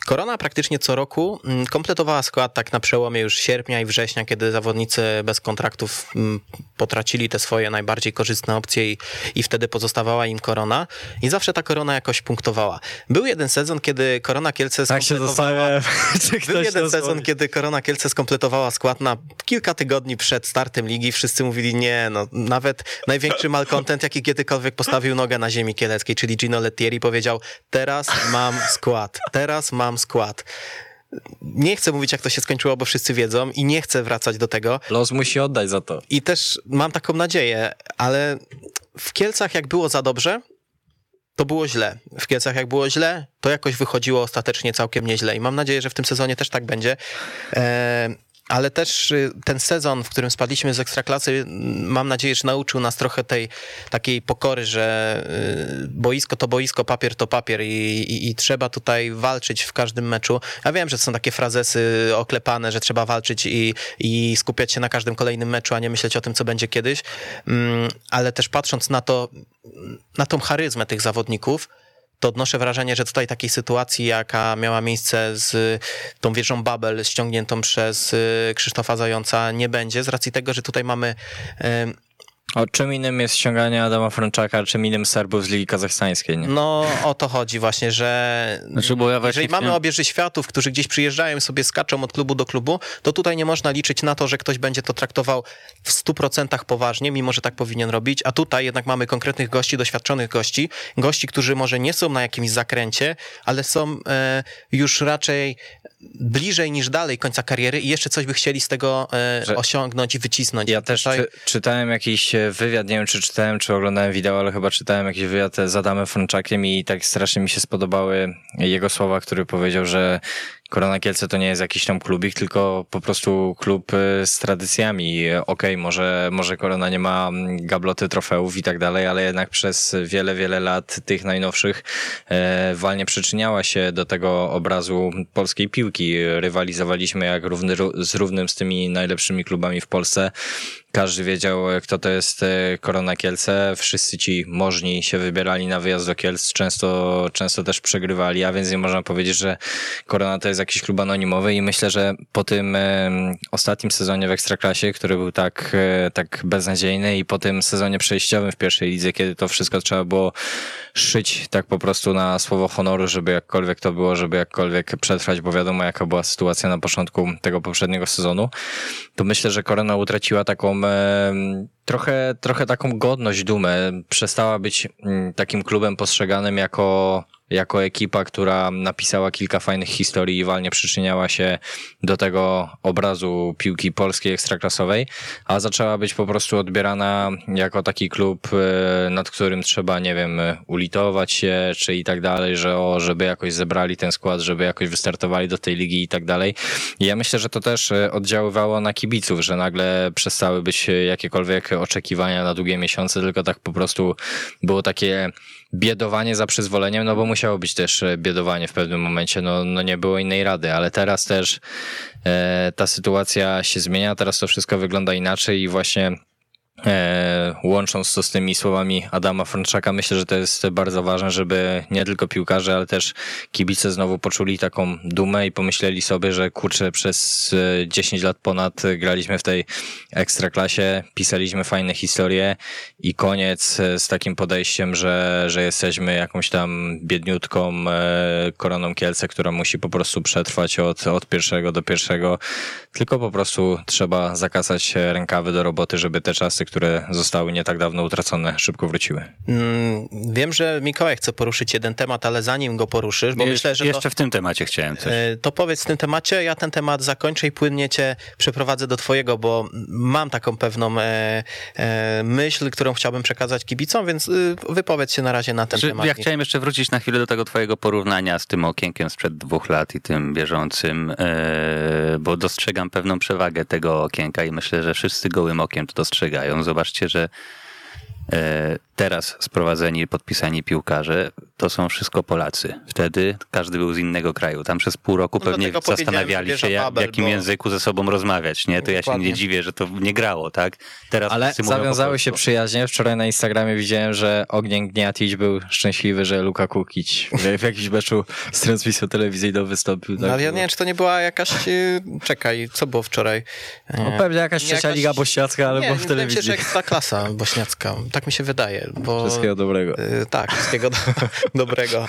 Korona praktycznie co roku mm, kompletowała skład tak na przełomie już sierpnia i września, kiedy zawodnicy bez kontraktów mm, potracili te swoje najbardziej korzystne opcje i, i wtedy pozostawała im Korona i zawsze ta Korona jakoś punktowała. Był jeden sezon, kiedy Korona Kielce Tak się skompletowała- czy Był jeden sezon, kiedy Korona Kielce skompletowała skład na kilka tygodni przed startem ligi. Wszyscy mówili, nie, no nawet największy malcontent, jaki kiedykolwiek postawił nogę na ziemi kieleckiej, czyli Gino Lettieri powiedział, teraz mam skład, teraz mam skład. Nie chcę mówić, jak to się skończyło, bo wszyscy wiedzą i nie chcę wracać do tego. Los musi oddać za to. I też mam taką nadzieję, ale w Kielcach jak było za dobrze, to było źle. W Kielcach jak było źle, to jakoś wychodziło ostatecznie całkiem nieźle. I mam nadzieję, że w tym sezonie też tak będzie. E, ale też y, ten sezon, w którym spadliśmy z Ekstraklasy, mam nadzieję, że nauczył nas trochę tej takiej pokory, że y, boisko to boisko, papier to papier i, i, i trzeba tutaj walczyć w każdym meczu. Ja wiem, że są takie frazesy oklepane, że trzeba walczyć i, i skupiać się na każdym kolejnym meczu, a nie myśleć o tym, co będzie kiedyś. Mm, ale też patrząc na to, na tą charyzmę tych zawodników, to odnoszę wrażenie, że tutaj takiej sytuacji, jaka miała miejsce z tą wieżą Babel ściągniętą przez y, Krzysztofa Zająca, nie będzie, z racji tego, że tutaj mamy y, O czym innym jest ściąganie Adama Frączaka, czym innym Serbów z Ligi Kazachstańskiej, nie? No, o to chodzi właśnie, że Znaczy, bo ja właśnie jeżeli mamy chciałem- obieży światów, którzy gdzieś przyjeżdżają i sobie skaczą od klubu do klubu, to tutaj nie można liczyć na to, że ktoś będzie to traktował w 100% poważnie, mimo że tak powinien robić, a tutaj jednak mamy konkretnych gości, doświadczonych gości, gości, którzy może nie są na jakimś zakręcie, ale są e, już raczej bliżej niż dalej końca kariery i jeszcze coś by chcieli z tego Że- osiągnąć i wycisnąć. Ja też czy, czytałem jakiś e, wywiad, nie wiem czy czytałem, czy oglądałem wideo, ale chyba czytałem jakiś wywiad z Adamem Frączakiem i tak strasznie mi się spodobały jego słowa, który powiedział, że Korona Kielce to nie jest jakiś tam klubik, tylko po prostu klub e, z tradycjami. Okej, może, może Korona nie ma mm, gabloty trofeów i tak dalej, ale jednak przez wiele, wiele lat tych najnowszych e, walnie przyczyniała się do tego obrazu polskiej piłki. Rywalizowaliśmy jak równy ró- z równym z tymi najlepszymi klubami w Polsce. Każdy wiedział, e, kto to jest e, Korona Kielce. Wszyscy ci możni się wybierali na wyjazd do Kielc, często, często też przegrywali, a więc nie można powiedzieć, że Korona to jest jakiś klub anonimowy i myślę, że po tym e, ostatnim sezonie w Ekstraklasie, który był tak, tak beznadziejny i po tym sezonie przejściowym w pierwszej lidze, kiedy to wszystko trzeba było szyć tak po prostu na słowo honoru, żeby jakkolwiek to było, żeby jakkolwiek przetrwać, bo wiadomo jaka była sytuacja na początku tego poprzedniego sezonu, to myślę, że Korona utraciła taką trochę, trochę taką godność, dumę. Przestała być mm, takim klubem postrzeganym jako jako ekipa, która napisała kilka fajnych historii i walnie przyczyniała się do tego obrazu piłki polskiej ekstraklasowej, a zaczęła być po prostu odbierana jako taki klub, e, nad którym trzeba, nie wiem, ulitować się, czy i tak dalej, że o, żeby jakoś zebrali ten skład, żeby jakoś wystartowali do tej ligi i tak dalej. I ja myślę, że to też e, oddziaływało na kibiców, że nagle przestały być jakiekolwiek oczekiwania na długie miesiące, tylko tak po prostu było takie biedowanie za przyzwoleniem, no bo musiało być też e, biedowanie w pewnym momencie, no, no nie było innej rady, ale teraz też e, ta sytuacja się zmienia, teraz to wszystko wygląda inaczej i właśnie E, łącząc to z tymi słowami Adama Frączaka, myślę, że to jest bardzo ważne, żeby nie tylko piłkarze, ale też kibice znowu poczuli taką dumę i pomyśleli sobie, że kurczę, przez 10 e, lat ponad graliśmy w tej ekstraklasie, pisaliśmy fajne historie i koniec e, z takim podejściem, że, że jesteśmy jakąś tam biedniutką koroną Kielce, która musi po prostu przetrwać od, od pierwszego do pierwszego, tylko po prostu trzeba zakasać rękawy do roboty, żeby te czasy, które zostały nie tak dawno utracone, szybko wróciły. Mm, wiem, że Mikołaj chce poruszyć jeden temat, ale zanim go poruszysz, bo Je, myślę, że. Jeszcze to, w tym temacie chciałem coś. E, to powiedz w tym temacie, ja ten temat zakończę i płynnie cię przeprowadzę do twojego, bo mam taką pewną e, e, myśl, którą chciałbym przekazać kibicom, więc y, wypowiedz się na razie na ten znaczy, temat. Ja chciałem jeszcze wrócić na chwilę do tego twojego porównania z tym okienkiem sprzed dwóch lat i tym bieżącym, e, bo dostrzegam pewną przewagę tego okienka i myślę, że wszyscy gołym okiem to dostrzegają zobaczcie, że teraz sprowadzeni, podpisani piłkarze to są wszystko Polacy. Wtedy każdy był z innego kraju. Tam przez pół roku no pewnie zastanawiali się, jak, w jakim bo... języku ze sobą rozmawiać. Nie? To Dokładnie. ja się nie dziwię, że to nie grało, tak? Teraz Ale zawiązały się przyjaźnie. Wczoraj na Instagramie widziałem, że Ognien Gniatić był szczęśliwy, że Luka Kukić w jakimś meczu z transmisją telewizyjną wystąpił. Tak? No, ja nie wiem, czy to nie była jakaś... Y, czekaj, co było wczoraj? No, pewnie jakaś trzecia jakaś... liga bośniacka, ale nie, w telewizji. Nie, że ta klasa bośniacka. Tak mi się wydaje. Bo, wszystkiego dobrego. Y, tak, wszystkiego do, dobrego.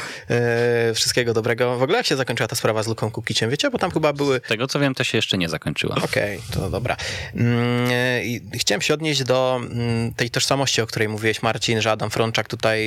Y, wszystkiego dobrego. W ogóle jak się zakończyła ta sprawa z Luką Kukiciem, wiecie? Bo tam chyba były... tego co wiem, to się jeszcze nie zakończyła. Okej, okay, to dobra. Mm, I chciałem się odnieść do mm, tej tożsamości, o której mówiłeś, Marcin, że Adam Frączak tutaj,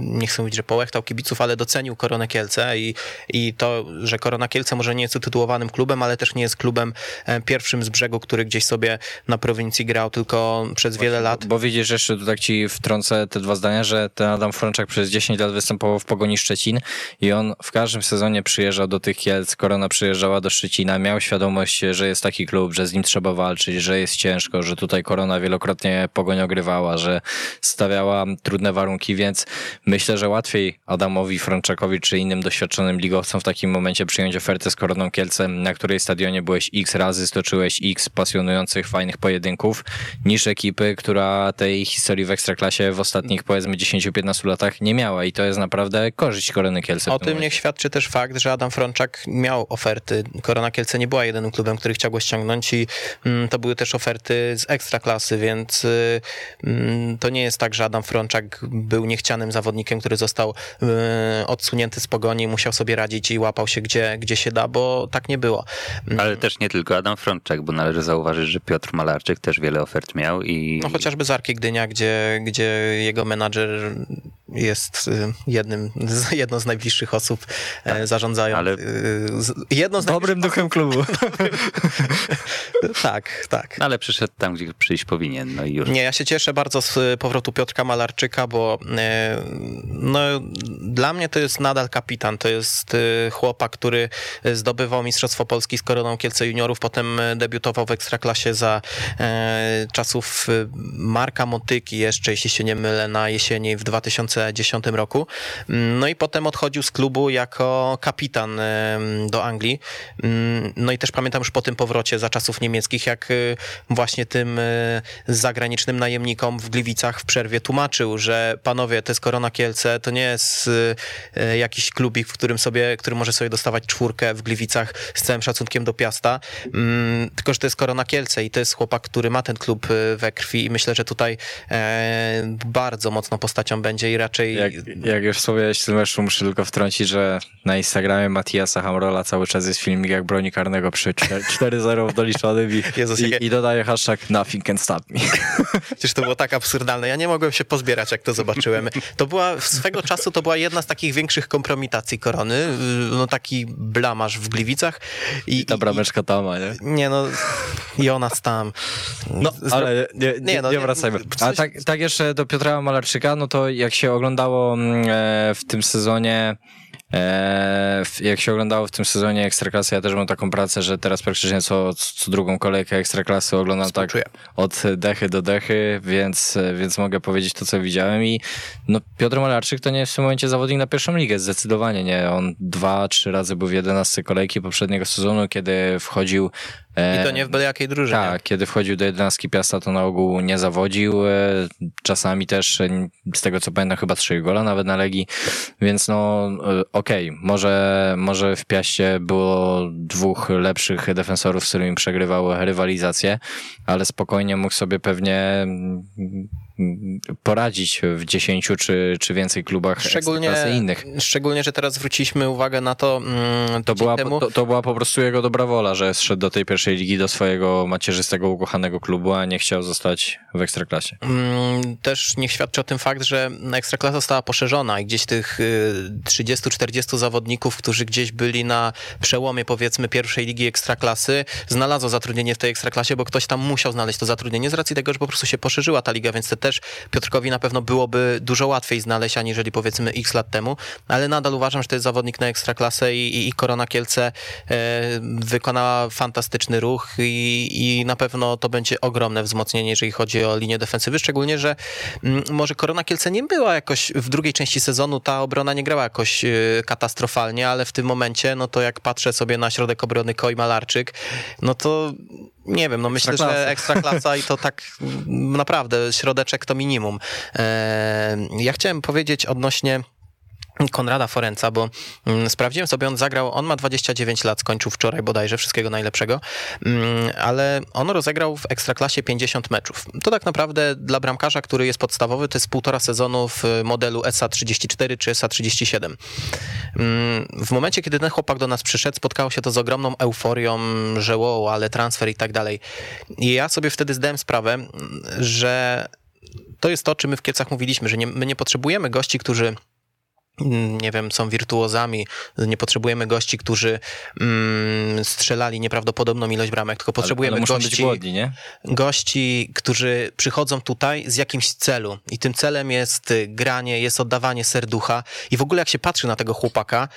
nie chcę mówić, że połechtał kibiców, ale docenił Koronę Kielce i, i to, że Korona Kielce może nie jest utytułowanym klubem, ale też nie jest klubem e, pierwszym z brzegu, który gdzieś sobie na prowincji grał tylko przez Właśnie, wiele lat. Bo, bo widzisz, jeszcze tu tak ci wtrącę te dwa zdania, że ten Adam Frączak przez 10 lat występował w Pogoni Szczecin i on w każdym sezonie przyjeżdżał do tych Kielc, Korona przyjeżdżała do Szczecina, miał świadomość, że jest taki klub, że z nim trzeba walczyć, że jest ciężko, że tutaj Korona wielokrotnie Pogoń ogrywała, że stawiała trudne warunki, więc myślę, że łatwiej Adamowi Frączakowi czy innym doświadczonym ligowcom w takim momencie przyjąć ofertę z Koroną Kielce, na której stadionie byłeś x razy, stoczyłeś x pasjonujących, fajnych pojedynków, niż ekipy, która tej historii w Ekstraklasie w ostatnich powiedzmy 10-15 latach nie miała i to jest naprawdę korzyść Korony Kielce. O tym niech świadczy też fakt, że Adam Frączak miał oferty. Korona Kielce nie była jedynym klubem, który chciał go ściągnąć i mm, to były też oferty z ekstraklasy, więc y, mm, to nie jest tak, że Adam Frączak był niechcianym zawodnikiem, który został y, odsunięty z pogoni i musiał sobie radzić i łapał się gdzie, gdzie się da, bo tak nie było. Mm. Ale też nie tylko Adam Frączak, bo należy zauważyć, że Piotr Malarczyk też wiele ofert miał i... No chociażby z Arki Gdynia, gdzie, gdzie jego menadżer jest y, jednym, jedną z najbliższych osób e, tak, zarządzają. Ale... Y, jedną z Dobrym duchem klubu. tak, tak. Ale przyszedł tam, gdzie przyjść powinien, no i już. Nie, ja się cieszę bardzo z powrotu Piotrka Malarczyka, bo no, dla mnie to jest nadal kapitan. To jest y, chłopak, który zdobywał Mistrzostwo Polski z Koroną Kielce Juniorów, potem debiutował w Ekstraklasie za e, czasów Marka Motyki jeszcze, jeśli się nie mylę, na jesieni w 2010 roku. No i potem odchodził z klubu jako kapitan do Anglii. Mm, no i też pamiętam już po tym powrocie za czasów niemieckich, jak y, właśnie tym y, zagranicznym najemnikom w Gliwicach w przerwie tłumaczył, że panowie, to jest Korona Kielce, to nie jest y, jakiś klubik, w którym sobie, który może sobie dostawać czwórkę w Gliwicach z całym szacunkiem do Piasta, mm, tylko, że to jest Korona Kielce i to jest chłopak, który ma ten klub we krwi i myślę, że tutaj e, bardzo mocną postacią będzie i raczej. Jak, jak już wspomniałeś w tym meczu, muszę tylko wtrącić, że na Instagramie Matiasa Hamrola cały czas jest filmik, jak broni karnego przy 4-0 w doliczonym i, Jezus, i, i dodaje hashtag nothing can stop me. Przecież to było tak absurdalne. Ja nie mogłem się pozbierać, jak to zobaczyłem. To była, swego czasu to była jedna z takich większych kompromitacji korony. No taki blamaż w Gliwicach. I, I ta brameczka tama, nie? Nie no, Jonas tam. No, ale nie, nie, Nie, no, nie wracajmy. A tak, tak jeszcze do Piotra Malarczyka, no to jak się oglądało mm, e, w tym sezonie e, jak się oglądało w tym sezonie Ekstraklasy, ja też mam taką pracę, że teraz praktycznie co, co drugą kolejkę Ekstraklasy oglądam tak od dechy do dechy, więc, więc mogę powiedzieć to, co widziałem i no, Piotr Malarczyk to nie jest w tym momencie zawodnik na pierwszą ligę, zdecydowanie nie. On dwa, trzy razy był w 11 kolejki poprzedniego sezonu, kiedy wchodził e, I to nie w byle jakiej drużynie. tak, kiedy wchodził do jedenastki Piasta, to na ogół nie zawodził. e, Czasami też, e, z tego co pamiętam, chyba trzy gola nawet na Legii. Więc no, e, okej, może, może w Piaście było dwóch lepszych defensorów, z którymi przegrywał rywalizację, ale spokojnie mógł sobie pewnie poradzić w dziesięciu czy, czy więcej klubach Szczególnie, Ekstraklasy innych. szczególnie, że teraz zwróciliśmy uwagę na to, mm, To była, temu, to, to była po prostu jego dobra wola, że zszedł do tej pierwszej ligi, do swojego macierzystego, ukochanego klubu, a nie chciał zostać w Ekstraklasie. Mm, Też niech świadczy o tym fakt, że Ekstraklasa została poszerzona i gdzieś tych y, 30-40 zawodników, którzy gdzieś byli na przełomie powiedzmy pierwszej ligi Ekstraklasy, znalazło zatrudnienie w tej Ekstraklasie, bo ktoś tam musiał znaleźć to zatrudnienie z racji tego, że po prostu się poszerzyła ta liga, więc te też Piotrkowi na pewno byłoby dużo łatwiej znaleźć, aniżeli powiedzmy x lat temu, ale nadal uważam, że to jest zawodnik na Ekstraklasę i, i, Korona Kielce e, wykonała fantastyczny ruch i, i na pewno to będzie ogromne wzmocnienie, jeżeli chodzi o linię defensywy, szczególnie, że mm, może Korona Kielce nie była jakoś w drugiej części sezonu, ta obrona nie grała jakoś e, katastrofalnie, ale w tym momencie, no to jak patrzę sobie na środek obrony Koi Malarczyk, no to nie wiem, no myślę, że ekstraklasa i to tak naprawdę środeczek to minimum. E, ja chciałem powiedzieć odnośnie Konrada Forenca, bo mm, sprawdziłem sobie, on zagrał, on ma 29 lat, skończył wczoraj bodajże, wszystkiego najlepszego, mm, ale on rozegrał w Ekstraklasie 50 meczów. To tak naprawdę dla bramkarza, który jest podstawowy, to jest półtora sezonu w modelu SA34 czy SA37. Mm, W momencie, kiedy ten chłopak do nas przyszedł, spotkało się to z ogromną euforią, że wow, ale transfer i tak dalej. I ja sobie wtedy zdałem sprawę, że to jest to, o czym my w Kielcach mówiliśmy, że nie, my nie potrzebujemy gości, którzy nie wiem, są wirtuozami, nie potrzebujemy gości, którzy mm, strzelali nieprawdopodobną ilość bramek, tylko potrzebujemy ale, ale gości, głodni, gości, którzy przychodzą tutaj z jakimś celu. I tym celem jest y, granie, jest oddawanie serducha. I w ogóle jak się patrzy na tego chłopaka,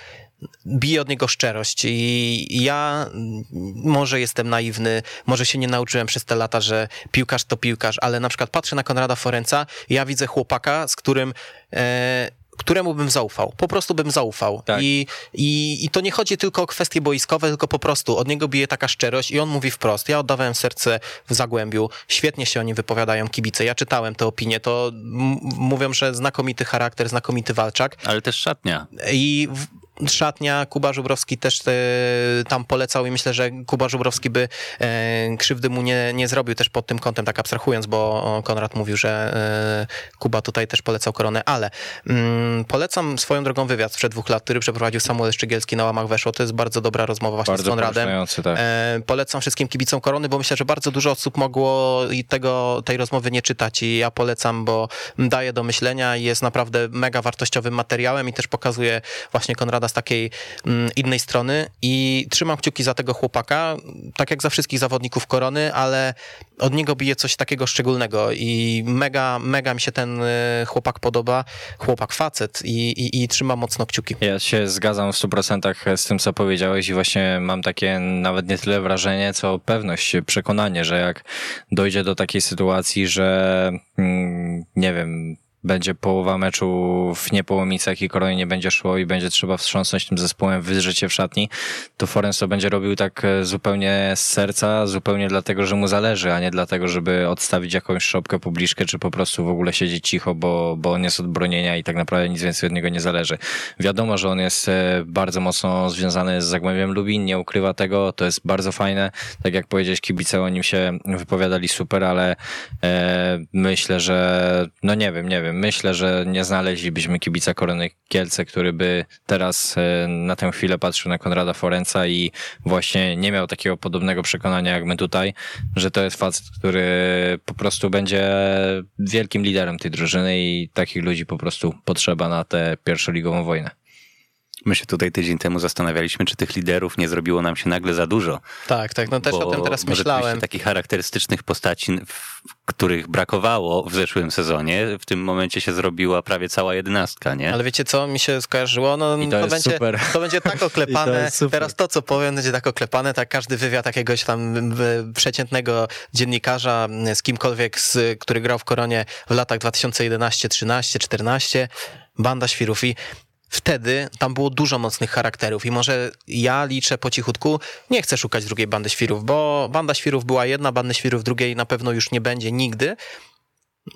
bije od niego szczerość. I ja mm, może jestem naiwny, może się nie nauczyłem przez te lata, że piłkarz to piłkarz, ale na przykład patrzę na Konrada Forenca ja widzę chłopaka, z którym e, któremu bym zaufał. Po prostu bym zaufał. Tak. I, i, I to nie chodzi tylko o kwestie boiskowe, tylko po prostu od niego bije taka szczerość i on mówi wprost. Ja oddawałem serce w Zagłębiu. Świetnie się o nim wypowiadają kibice. Ja czytałem te opinie. To mówią, że znakomity charakter, znakomity walczak. Ale też szatnia. I w, szatnia, Kuba Żubrowski też e, tam polecał i myślę, że Kuba Żubrowski by e, krzywdy mu nie, nie zrobił też pod tym kątem, tak abstrahując, bo Konrad mówił, że e, Kuba tutaj też polecał koronę, ale mm, polecam swoją drogą wywiad sprzed dwóch lat, który przeprowadził Samuel Szczygielski na łamach Weszło. To jest bardzo dobra rozmowa właśnie Bardzo z Konradem. tak. Polecam wszystkim kibicom korony, bo myślę, że bardzo dużo osób mogło i tego, tej rozmowy nie czytać i ja polecam, bo daje do myślenia i jest naprawdę mega wartościowym materiałem i też pokazuje właśnie Konrada z takiej mm, innej strony i trzymam kciuki za tego chłopaka, tak jak za wszystkich zawodników korony, ale od niego bije coś takiego szczególnego i mega, mega mi się ten y, chłopak podoba, chłopak facet i, i, i trzymam mocno kciuki. Ja się zgadzam w 100% z tym, co powiedziałeś i właśnie mam takie nawet nie tyle wrażenie, co pewność, przekonanie, że jak dojdzie do takiej sytuacji, że mm, nie wiem, będzie połowa meczu w niepołomicach i koronie nie będzie szło i będzie trzeba wstrząsnąć tym zespołem, wydrzeć się w szatni, to Forens to będzie robił tak e, zupełnie z serca, zupełnie dlatego, że mu zależy, a nie dlatego, żeby odstawić jakąś szopkę, publiczkę, czy po prostu w ogóle siedzieć cicho, bo, bo on jest od bronienia i tak naprawdę nic więcej od niego nie zależy. Wiadomo, że on jest e, bardzo mocno związany z Zagłębiem Lubin, nie ukrywa tego, to jest bardzo fajne. Tak jak powiedziałeś, kibice o nim się wypowiadali super, ale e, myślę, że no nie wiem, nie wiem. Wiem, myślę, że nie znaleźlibyśmy kibica Korony Kielce, który by teraz e, na tę chwilę patrzył na Konrada Forenca i właśnie nie miał takiego podobnego przekonania jak my tutaj, że to jest facet, który po prostu będzie wielkim liderem tej drużyny i takich ludzi po prostu potrzeba na tę pierwszoligową wojnę. My się tutaj tydzień temu zastanawialiśmy, czy tych liderów nie zrobiło nam się nagle za dużo. Tak, tak, no też Bo o tym teraz myślałem. Takich charakterystycznych postaci, w których brakowało w zeszłym sezonie, w tym momencie się zrobiła prawie cała jedenastka, nie? Ale wiecie co mi się skojarzyło? No, I to to, jest będzie, super. to będzie tak to oklepane. super. Teraz to, co powiem, będzie tak oklepane, tak każdy wywiad jakiegoś tam przeciętnego dziennikarza z kimkolwiek, z, który grał w Koronie w latach 2011, 13, 14, banda świrów i Wtedy tam było dużo mocnych charakterów i może ja liczę po cichutku, nie chcę szukać drugiej bandy świrów, bo banda świrów była jedna, bandy świrów drugiej na pewno już nie będzie nigdy,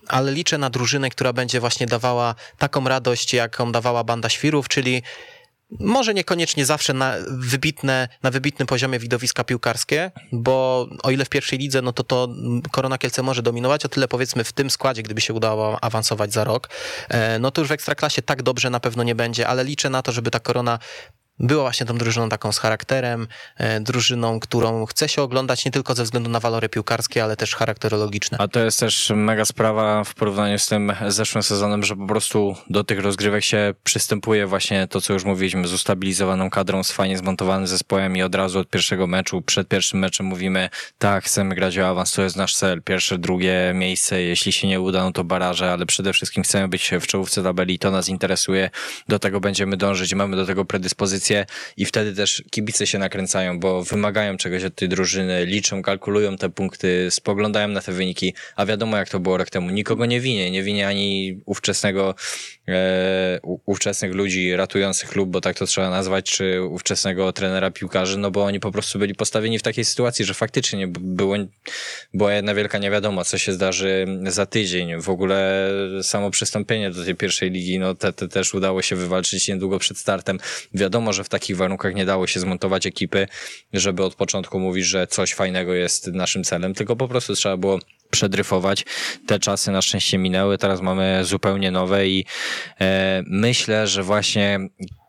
ale liczę na drużynę, która będzie właśnie dawała taką radość, jaką dawała banda świrów, czyli może niekoniecznie zawsze na wybitne, na wybitnym poziomie widowiska piłkarskie, bo o ile w pierwszej lidze, no to to Korona Kielce może dominować, o tyle powiedzmy w tym składzie, gdyby się udało awansować za rok, e, no to już w Ekstraklasie tak dobrze na pewno nie będzie, ale liczę na to, żeby ta Korona była właśnie tą drużyną taką z charakterem, e, drużyną, którą chce się oglądać nie tylko ze względu na walory piłkarskie, ale też charakterologiczne. A to jest też mega sprawa w porównaniu z tym zeszłym sezonem, że po prostu do tych rozgrywek się przystępuje właśnie to, co już mówiliśmy, z ustabilizowaną kadrą, z fajnie zmontowanym zespołem i od razu od pierwszego meczu, przed pierwszym meczem mówimy, tak, chcemy grać o awans, to jest nasz cel, pierwsze, drugie miejsce, jeśli się nie uda, no to baraże, ale przede wszystkim chcemy być w czołówce tabeli, to nas interesuje, do tego będziemy dążyć, mamy do tego predyspozycję i wtedy też kibice się nakręcają, bo wymagają czegoś od tej drużyny, liczą, kalkulują te punkty, spoglądają na te wyniki, a wiadomo jak to było rok temu. Nikogo nie winię, nie winię ani ówczesnego, e, ówczesnych ludzi ratujących klub, bo tak to trzeba nazwać, czy ówczesnego trenera piłkarzy, no bo oni po prostu byli postawieni w takiej sytuacji, że faktycznie było, była jedna wielka niewiadoma, co się zdarzy za tydzień. W ogóle samo przystąpienie do tej pierwszej ligi, no te, te też udało się wywalczyć niedługo przed startem. Wiadomo, że w takich warunkach nie dało się zmontować ekipy, żeby od początku mówić, że coś fajnego jest naszym celem, tylko po prostu trzeba było przedryfować. Te czasy na szczęście minęły, teraz mamy zupełnie nowe i e, myślę, że właśnie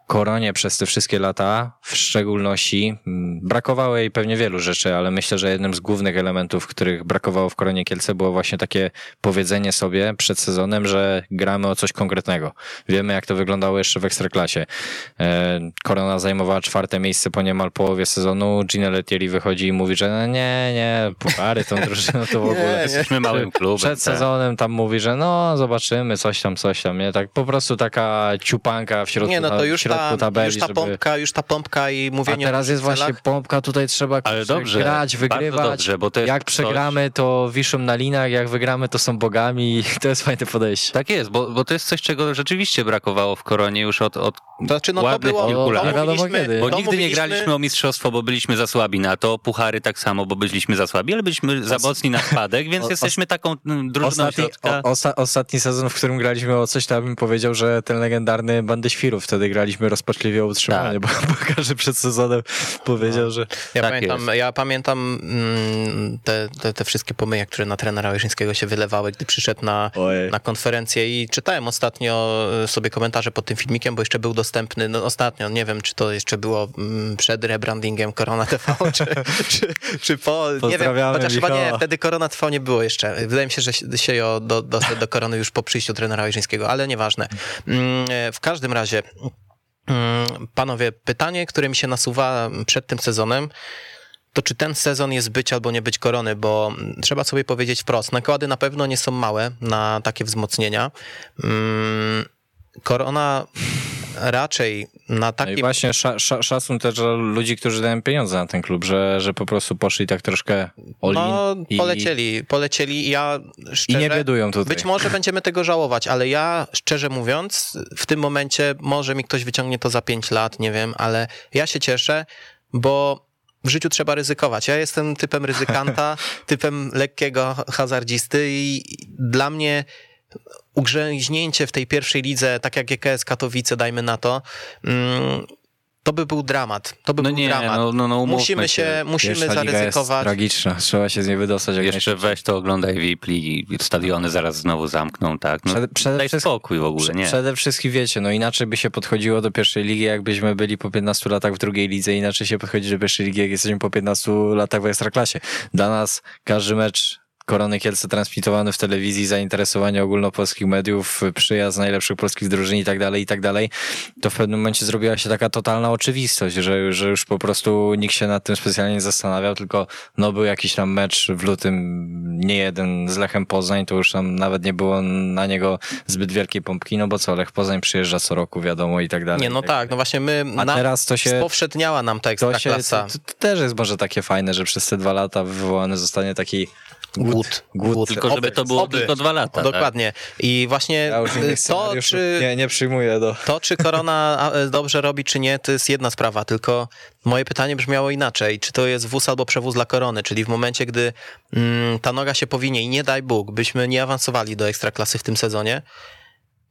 Koronie przez te wszystkie lata, w szczególności, mm, brakowało jej pewnie wielu rzeczy, ale myślę, że jednym z głównych elementów, których brakowało w Koronie Kielce, było właśnie takie powiedzenie sobie przed sezonem, że gramy o coś konkretnego. Wiemy, jak to wyglądało jeszcze w Ekstraklasie. E, Korona zajmowała czwarte miejsce po niemal połowie sezonu, Gino Lettieri wychodzi i mówi, że no nie, nie, puchary tą drużyną to w ogóle. Jesteśmy małym klubem. Przed tak. sezonem tam mówi, że no zobaczymy, coś tam, coś tam, nie? Tak po prostu taka ciupanka w środku, Nie, no to już ta, tabeli, już ta żeby... pompka, już ta pompka i A mówienie teraz o jest celach. właśnie pompka, tutaj trzeba Ale dobrze, grać, wygrywać. dobrze, bo to jest jak coś- przegramy, to wiszą na linach, jak wygramy, to są bogami i to jest fajne podejście. Tak jest, bo, bo to jest coś, czego rzeczywiście brakowało w Koronie już od, od To znaczy, no to było, kilku to lat. nie wiadomo mówiliśmy-. Bo to nigdy nie mówiliśmy- graliśmy o mistrzostwo, bo byliśmy za słabi na to, puchary tak samo, bo byliśmy za słabi, ale byliśmy za mocni na spadek, więc o- jesteśmy taką mm, drużyną Ostatni, środka. o, osta, ostatni sezon, w którym graliśmy o coś, to ja bym powiedział, że ten legendarny Bandy Świrów, wtedy graliśmy rozpaczliwie utrzymanie, bo, bo każdy przed sezonem powiedział, że Ja Tak pamiętam, ja pamiętam mm, te, te, te wszystkie pomyje, które na trenera Łyżyńskiego się wylewały, gdy przyszedł na, Ojej. na konferencję i czytałem ostatnio e, sobie komentarze pod tym filmikiem, bo jeszcze był dostępny, no ostatnio, nie wiem, czy to jeszcze było mm, przed rebrandingiem Korona TV, czy, czy, czy po, nie wiem, chociaż chyba nie, wtedy Korona TV nie było jeszcze. Wydaje mi się, że się- ją do, dostać do Korony już po przyjściu trenera Łyżyńskiego, ale nieważne. Mm, e, W każdym razie, panowie, pytanie, które mi się nasuwa przed tym sezonem, to czy ten sezon jest być albo nie być korony, bo mm, trzeba sobie powiedzieć wprost, nakłady na pewno nie są małe na takie wzmocnienia. Mm, Korona raczej na No i właśnie sz, sz, szacun też dla ludzi, którzy dają pieniądze na ten klub, że, że po prostu poszli tak troszkę all No, i, polecieli, polecieli. Ja i szczerze, nie biedują tutaj. Być może będziemy tego żałować, ale ja szczerze mówiąc, w tym momencie może mi ktoś wyciągnie to za 5 lat, nie wiem, ale ja się cieszę, bo w życiu trzeba ryzykować. Ja jestem typem ryzykanta, typem lekkiego hazardzisty i dla mnie ugrzęźnięcie w tej pierwszej lidze, tak jak GKS Katowice, dajmy na to, mm, to by był dramat. To by No był nie, dramat. no, no, no musimy się, się. musimy zaryzykować. tragiczna, trzeba się z niej wydostać jak Jeszcze weź to oglądaj VIP Ligi, stadiony zaraz znowu zamkną, tak? No, Przede- przede daj wszystkim- spokój w ogóle, nie? Przede wszystkim wiecie, no inaczej by się podchodziło do pierwszej ligi, jakbyśmy byli po 15 latach w drugiej lidze, inaczej się podchodzi do pierwszej ligi, jak jesteśmy po 15 latach w Ekstraklasie. Dla nas każdy mecz Korony Kielce transmitowany w telewizji, zainteresowanie ogólnopolskich mediów, przyjazd najlepszych polskich drużyn i tak dalej, i tak dalej, to w pewnym momencie zrobiła się taka totalna oczywistość, że, że już po prostu nikt się nad tym specjalnie nie zastanawiał, tylko no był jakiś tam mecz w lutym, nie jeden z Lechem Poznań, to już tam nawet nie było na niego zbyt wielkiej pompki, no bo co, Lech Poznań przyjeżdża co roku, wiadomo, i tak dalej. Nie, no tak tak, no właśnie my, A na, teraz to się- spowszedniała nam ta to, się, ekstraklasa. to, to też jest może takie fajne, że przez te dwa lata wywołany zostanie taki Głód. głód. Tylko żeby to było Oby. tylko dwa lata. tak? Dokładnie. I właśnie Ja innych to, czy, nie, nie przyjmuję do... to, czy korona e, dobrze robi, czy nie, to jest jedna sprawa, tylko moje pytanie brzmiało inaczej. Czy to jest wóz albo przewóz dla korony? Czyli w momencie, gdy mm, ta noga się powinie i nie daj Bóg, byśmy nie awansowali do ekstraklasy w tym sezonie,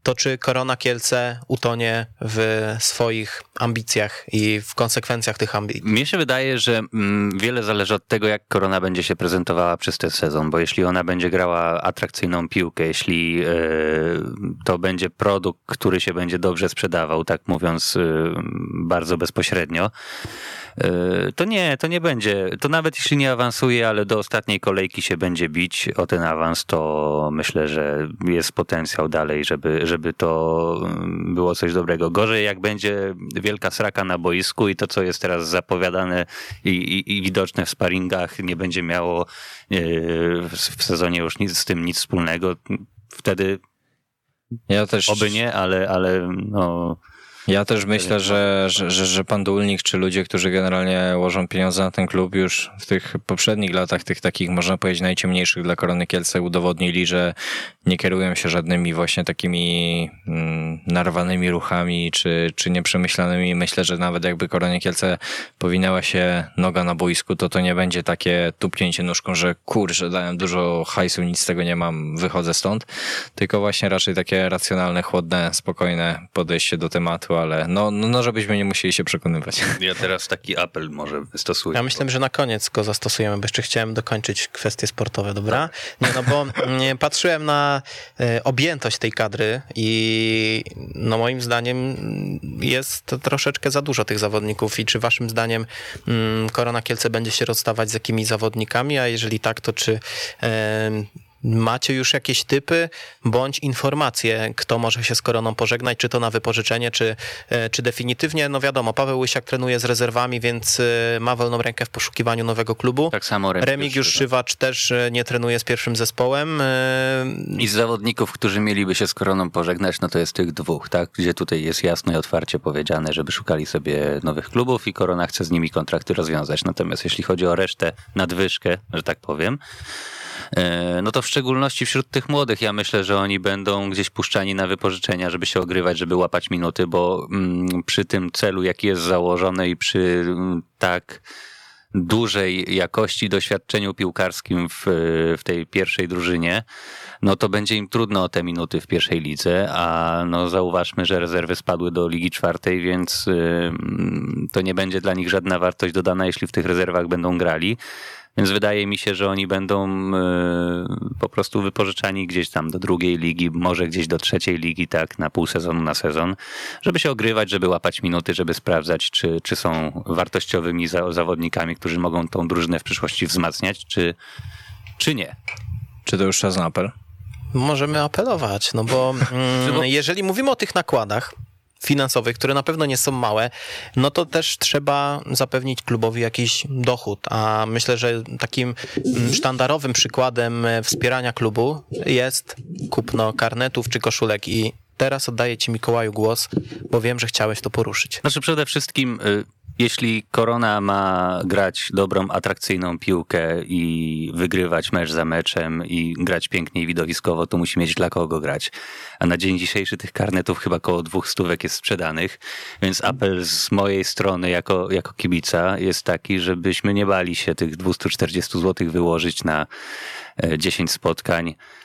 to czy korona Kielce utonie w swoich ambicjach i w konsekwencjach tych ambicji? Mnie się wydaje, że mm, wiele zależy od tego, jak Korona będzie się prezentowała przez ten sezon, bo jeśli ona będzie grała atrakcyjną piłkę, jeśli e, to będzie produkt, który się będzie dobrze sprzedawał, tak mówiąc e, bardzo bezpośrednio, e, to nie, to nie będzie, to nawet jeśli nie awansuje, ale do ostatniej kolejki się będzie bić o ten awans, to myślę, że jest potencjał dalej, żeby, żeby to mm, było coś dobrego. Gorzej jak będzie wielka sraka na boisku i to, co jest teraz zapowiadane i, i, i widoczne w sparingach, nie będzie miało e, w, w sezonie już nic z tym nic wspólnego. Wtedy Ja też, oby nie, ale, ale no, ja też myślę, że, że, że, pan Dulnik, czy ludzie, którzy generalnie łożą pieniądze na ten klub już w tych poprzednich latach, tych takich można powiedzieć najciemniejszych dla Korony Kielce udowodnili, że nie kierują się żadnymi właśnie takimi mm, narwanymi ruchami, czy, czy nieprzemyślanymi. Myślę, że nawet jakby Koronie Kielce powinęła się noga na boisku, to to nie będzie takie tupnięcie nóżką, że kurczę, dałem dużo hajsu, nic z tego nie mam, wychodzę stąd. Tylko właśnie raczej takie racjonalne, chłodne, spokojne podejście do tematu, ale no, no, no żebyśmy nie musieli się przekonywać. ja teraz taki apel może wystosuję. Ja myślę, że na koniec go zastosujemy, bo jeszcze chciałem dokończyć kwestie sportowe, dobra? Nie, no bo patrzyłem na e, objętość tej kadry i no moim zdaniem jest to troszeczkę za dużo tych zawodników i czy waszym zdaniem mm, Korona Kielce będzie się rozstawać z jakimiś zawodnikami, a jeżeli tak, to czy Macie już jakieś typy bądź informacje, kto może się z koroną pożegnać, czy to na wypożyczenie, czy, e, czy definitywnie? No wiadomo, Paweł Łysiak trenuje z rezerwami, więc e, ma wolną rękę w poszukiwaniu nowego klubu. Tak samo Remigiusz Remigiusz Szywa. Szywacz też e, nie trenuje z pierwszym zespołem. I z zawodników, którzy mieliby się z koroną pożegnać, no to jest tych dwóch, tak? Gdzie tutaj jest jasno i otwarcie powiedziane, żeby szukali sobie nowych klubów i korona chce z nimi kontrakty rozwiązać. Natomiast jeśli chodzi o resztę, nadwyżkę, że tak powiem, no to w szczególności wśród tych młodych, ja myślę, że oni będą gdzieś puszczani na wypożyczenia, żeby się ogrywać, żeby łapać minuty, bo mm, przy tym celu, jaki jest założony i przy mm, tak dużej jakości doświadczeniu piłkarskim w, w tej pierwszej drużynie, no to będzie im trudno o te minuty w pierwszej lidze, a no zauważmy, że rezerwy spadły do Ligi Czwartej, więc ym, to nie będzie dla nich żadna wartość dodana, jeśli w tych rezerwach będą grali. Więc wydaje mi się, że oni będą y, po prostu wypożyczani gdzieś tam do drugiej ligi, może gdzieś do trzeciej ligi, tak, na pół sezonu, na sezon, żeby się ogrywać, żeby łapać minuty, żeby sprawdzać, czy, czy są wartościowymi za, zawodnikami, którzy mogą tą drużynę w przyszłości wzmacniać, czy, czy nie. Czy to już czas na apel? możemy apelować, no bo mm, jeżeli mówimy o tych nakładach, finansowych, które na pewno nie są małe, no to też trzeba zapewnić klubowi jakiś dochód. A myślę, że takim mm, sztandarowym przykładem e, wspierania klubu jest kupno karnetów czy koszulek i teraz oddaję ci Mikołaju głos, bo wiem, że chciałeś to poruszyć. Znaczy przede wszystkim, y, jeśli Korona ma grać dobrą, atrakcyjną piłkę i wygrywać mecz za meczem i grać pięknie i widowiskowo, to musi mieć dla kogo grać. A na dzień dzisiejszy tych karnetów chyba około dwóch stówek jest sprzedanych, więc apel z mojej strony jako, jako kibica jest taki, żebyśmy nie bali się tych 240 zł wyłożyć na e, 10 spotkań Yy,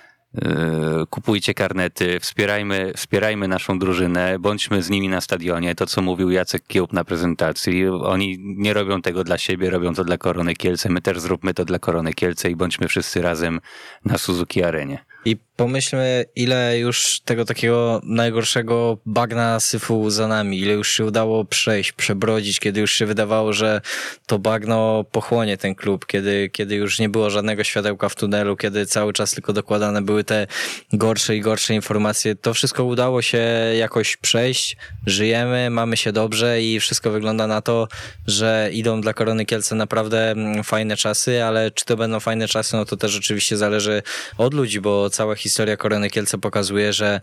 kupujcie karnety, wspierajmy, wspierajmy naszą drużynę, bądźmy z nimi na stadionie. To, co mówił Jacek Kiełb na prezentacji, oni nie robią tego dla siebie, robią to dla Korony Kielce. My też zróbmy to dla Korony Kielce i bądźmy wszyscy razem na Suzuki Arenie. I pomyślmy, ile już tego takiego najgorszego bagna syfu za nami, ile już się udało przejść, przebrodzić, kiedy już się wydawało, że to bagno pochłonie ten klub, kiedy, kiedy już nie było żadnego światełka w tunelu, kiedy cały czas tylko dokładane były te gorsze i gorsze informacje. To wszystko udało się jakoś przejść, żyjemy, mamy się dobrze i wszystko wygląda na to, że idą dla Korony Kielce naprawdę mm, fajne czasy, ale czy to będą fajne czasy, no to też oczywiście zależy od ludzi, bo cała historia Korony Kielce pokazuje, że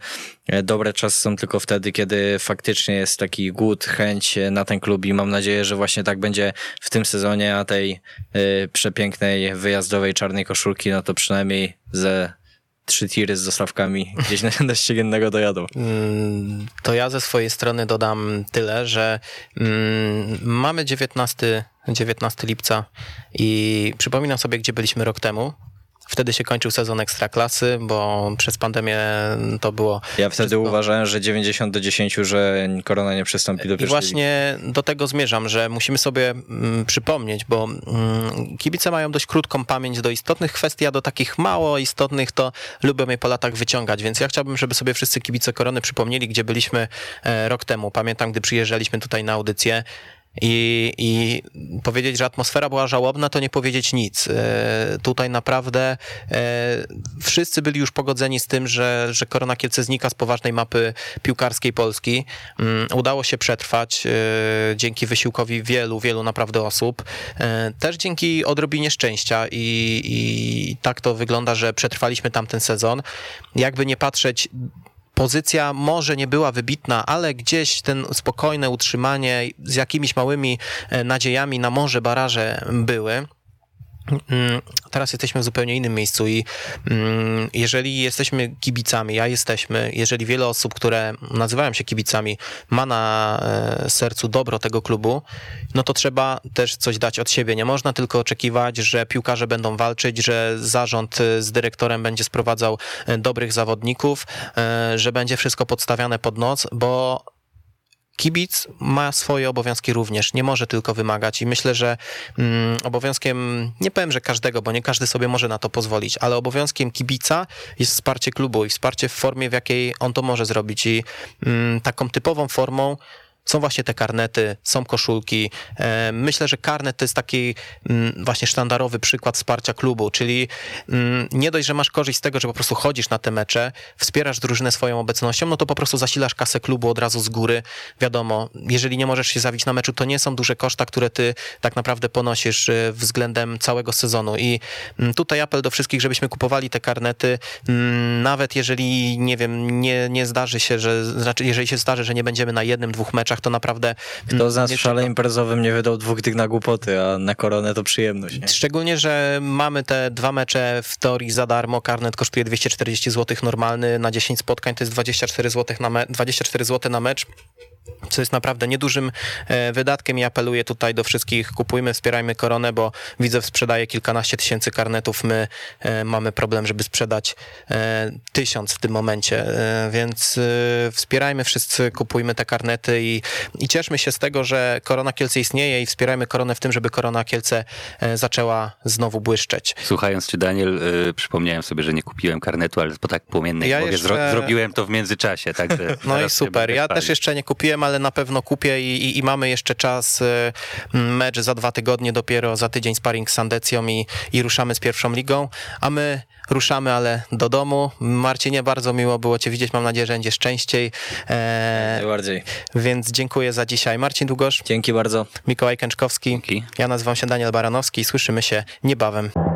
e, dobre czasy są tylko wtedy, kiedy faktycznie jest taki głód, chęć na ten klub i mam nadzieję, że właśnie tak będzie w tym sezonie, a tej y, przepięknej wyjazdowej czarnej koszulki, no to przynajmniej ze trzy tiry z dostawkami gdzieś na, na ściegiennego dojadą. Mm, To ja ze swojej strony dodam tyle, że mm, mamy 19, 19 lipca i przypominam sobie, gdzie byliśmy rok temu. Wtedy się kończył sezon Ekstraklasy, bo przez pandemię to było... Ja wtedy wszystko- uważałem, że 90 do 10, że korona nie przystąpi do I właśnie do tego zmierzam, że musimy sobie mm, przypomnieć, bo mm, kibice mają dość krótką pamięć do istotnych kwestii, a do takich mało istotnych to lubią je po latach wyciągać, więc ja chciałbym, żeby sobie wszyscy kibice Korony przypomnieli, gdzie byliśmy e, rok temu. Pamiętam, gdy przyjeżdżaliśmy tutaj na audycję i, i powiedzieć, że atmosfera była żałobna, to nie powiedzieć nic. E, tutaj naprawdę e, wszyscy byli już pogodzeni z tym, że, że Korona Kielce znika z poważnej mapy piłkarskiej Polski. Mm, Udało się przetrwać e, dzięki wysiłkowi wielu, wielu naprawdę osób. Też dzięki odrobinie szczęścia i, i tak to wygląda, że przetrwaliśmy tamten sezon. Jakby nie patrzeć, pozycja może nie była wybitna, ale gdzieś ten spokojne utrzymanie z jakimiś małymi e, nadziejami na może baraże były. Mm, Teraz jesteśmy w zupełnie innym miejscu i mm, jeżeli jesteśmy kibicami, ja jesteśmy, jeżeli wiele osób, które nazywają się kibicami, ma na e, sercu dobro tego klubu, no to trzeba też coś dać od siebie. Nie można tylko oczekiwać, że piłkarze będą walczyć, że zarząd e, z dyrektorem będzie sprowadzał e, dobrych zawodników, że będzie wszystko podstawiane pod noc, bo kibic ma swoje obowiązki również, nie może tylko wymagać i myślę, że mm, obowiązkiem, nie powiem, że każdego, bo nie każdy sobie może na to pozwolić, ale obowiązkiem kibica jest wsparcie klubu i wsparcie w formie, w jakiej on to może zrobić. I mm, taką typową formą są właśnie te karnety, są koszulki. E, Myślę, że karnet to jest taki mm, właśnie sztandarowy przykład wsparcia klubu, czyli mm, nie dość, że masz korzyść z tego, że po prostu chodzisz na te mecze, wspierasz drużynę swoją obecnością, no to po prostu zasilasz kasę klubu od razu z góry. Wiadomo, jeżeli nie możesz się zawić na meczu, to nie są duże koszta, które ty tak naprawdę ponosisz e, względem całego sezonu. I mm, tutaj apel do wszystkich, żebyśmy kupowali te karnety, nawet jeżeli, nie wiem, nie, nie zdarzy się, że, znaczy jeżeli się zdarzy, że nie będziemy na jednym, dwóch meczach, to naprawdę... Kto z nas w szale imprezowym nie wydał dwóch dych na głupoty, a na koronę to przyjemność. Nie? Szczególnie, że mamy te dwa mecze w teorii za darmo. Karnet kosztuje 240 zł normalny, na 10 spotkań to jest 24 zł na, me- 24 zł na mecz. Co jest naprawdę niedużym e, wydatkiem i apeluję tutaj do wszystkich, kupujmy, wspierajmy koronę, bo widzę, sprzedaje kilkanaście tysięcy karnetów. My e, mamy problem, żeby sprzedać e, tysiąc w tym momencie, więc wspierajmy wszyscy, kupujmy te karnety i, i cieszmy się z tego, że Korona Kielce istnieje i wspierajmy koronę w tym, żeby Korona Kielce zaczęła znowu błyszczeć. Słuchając cię, Daniel, przypomniałem sobie, że nie kupiłem karnetu, ale po tak płomiennej Ja głowie jeszcze- zro- zrobiłem to w międzyczasie. Także No i super. Ja też jeszcze nie kupiłem, ale na pewno kupię i, i, i mamy jeszcze czas. e, Mecz za dwa tygodnie, dopiero za tydzień sparring z Sandecją i, i ruszamy z pierwszą ligą. A my ruszamy, ale do domu. Marcinie, bardzo miło było Cię widzieć. Mam nadzieję, że będziesz częściej. E, Najbardziej. więc dziękuję za dzisiaj. Marcin Długosz, Dzięki bardzo. Mikołaj Kęczkowski. Dzięki. Ja nazywam się Daniel Baranowski i słyszymy się niebawem.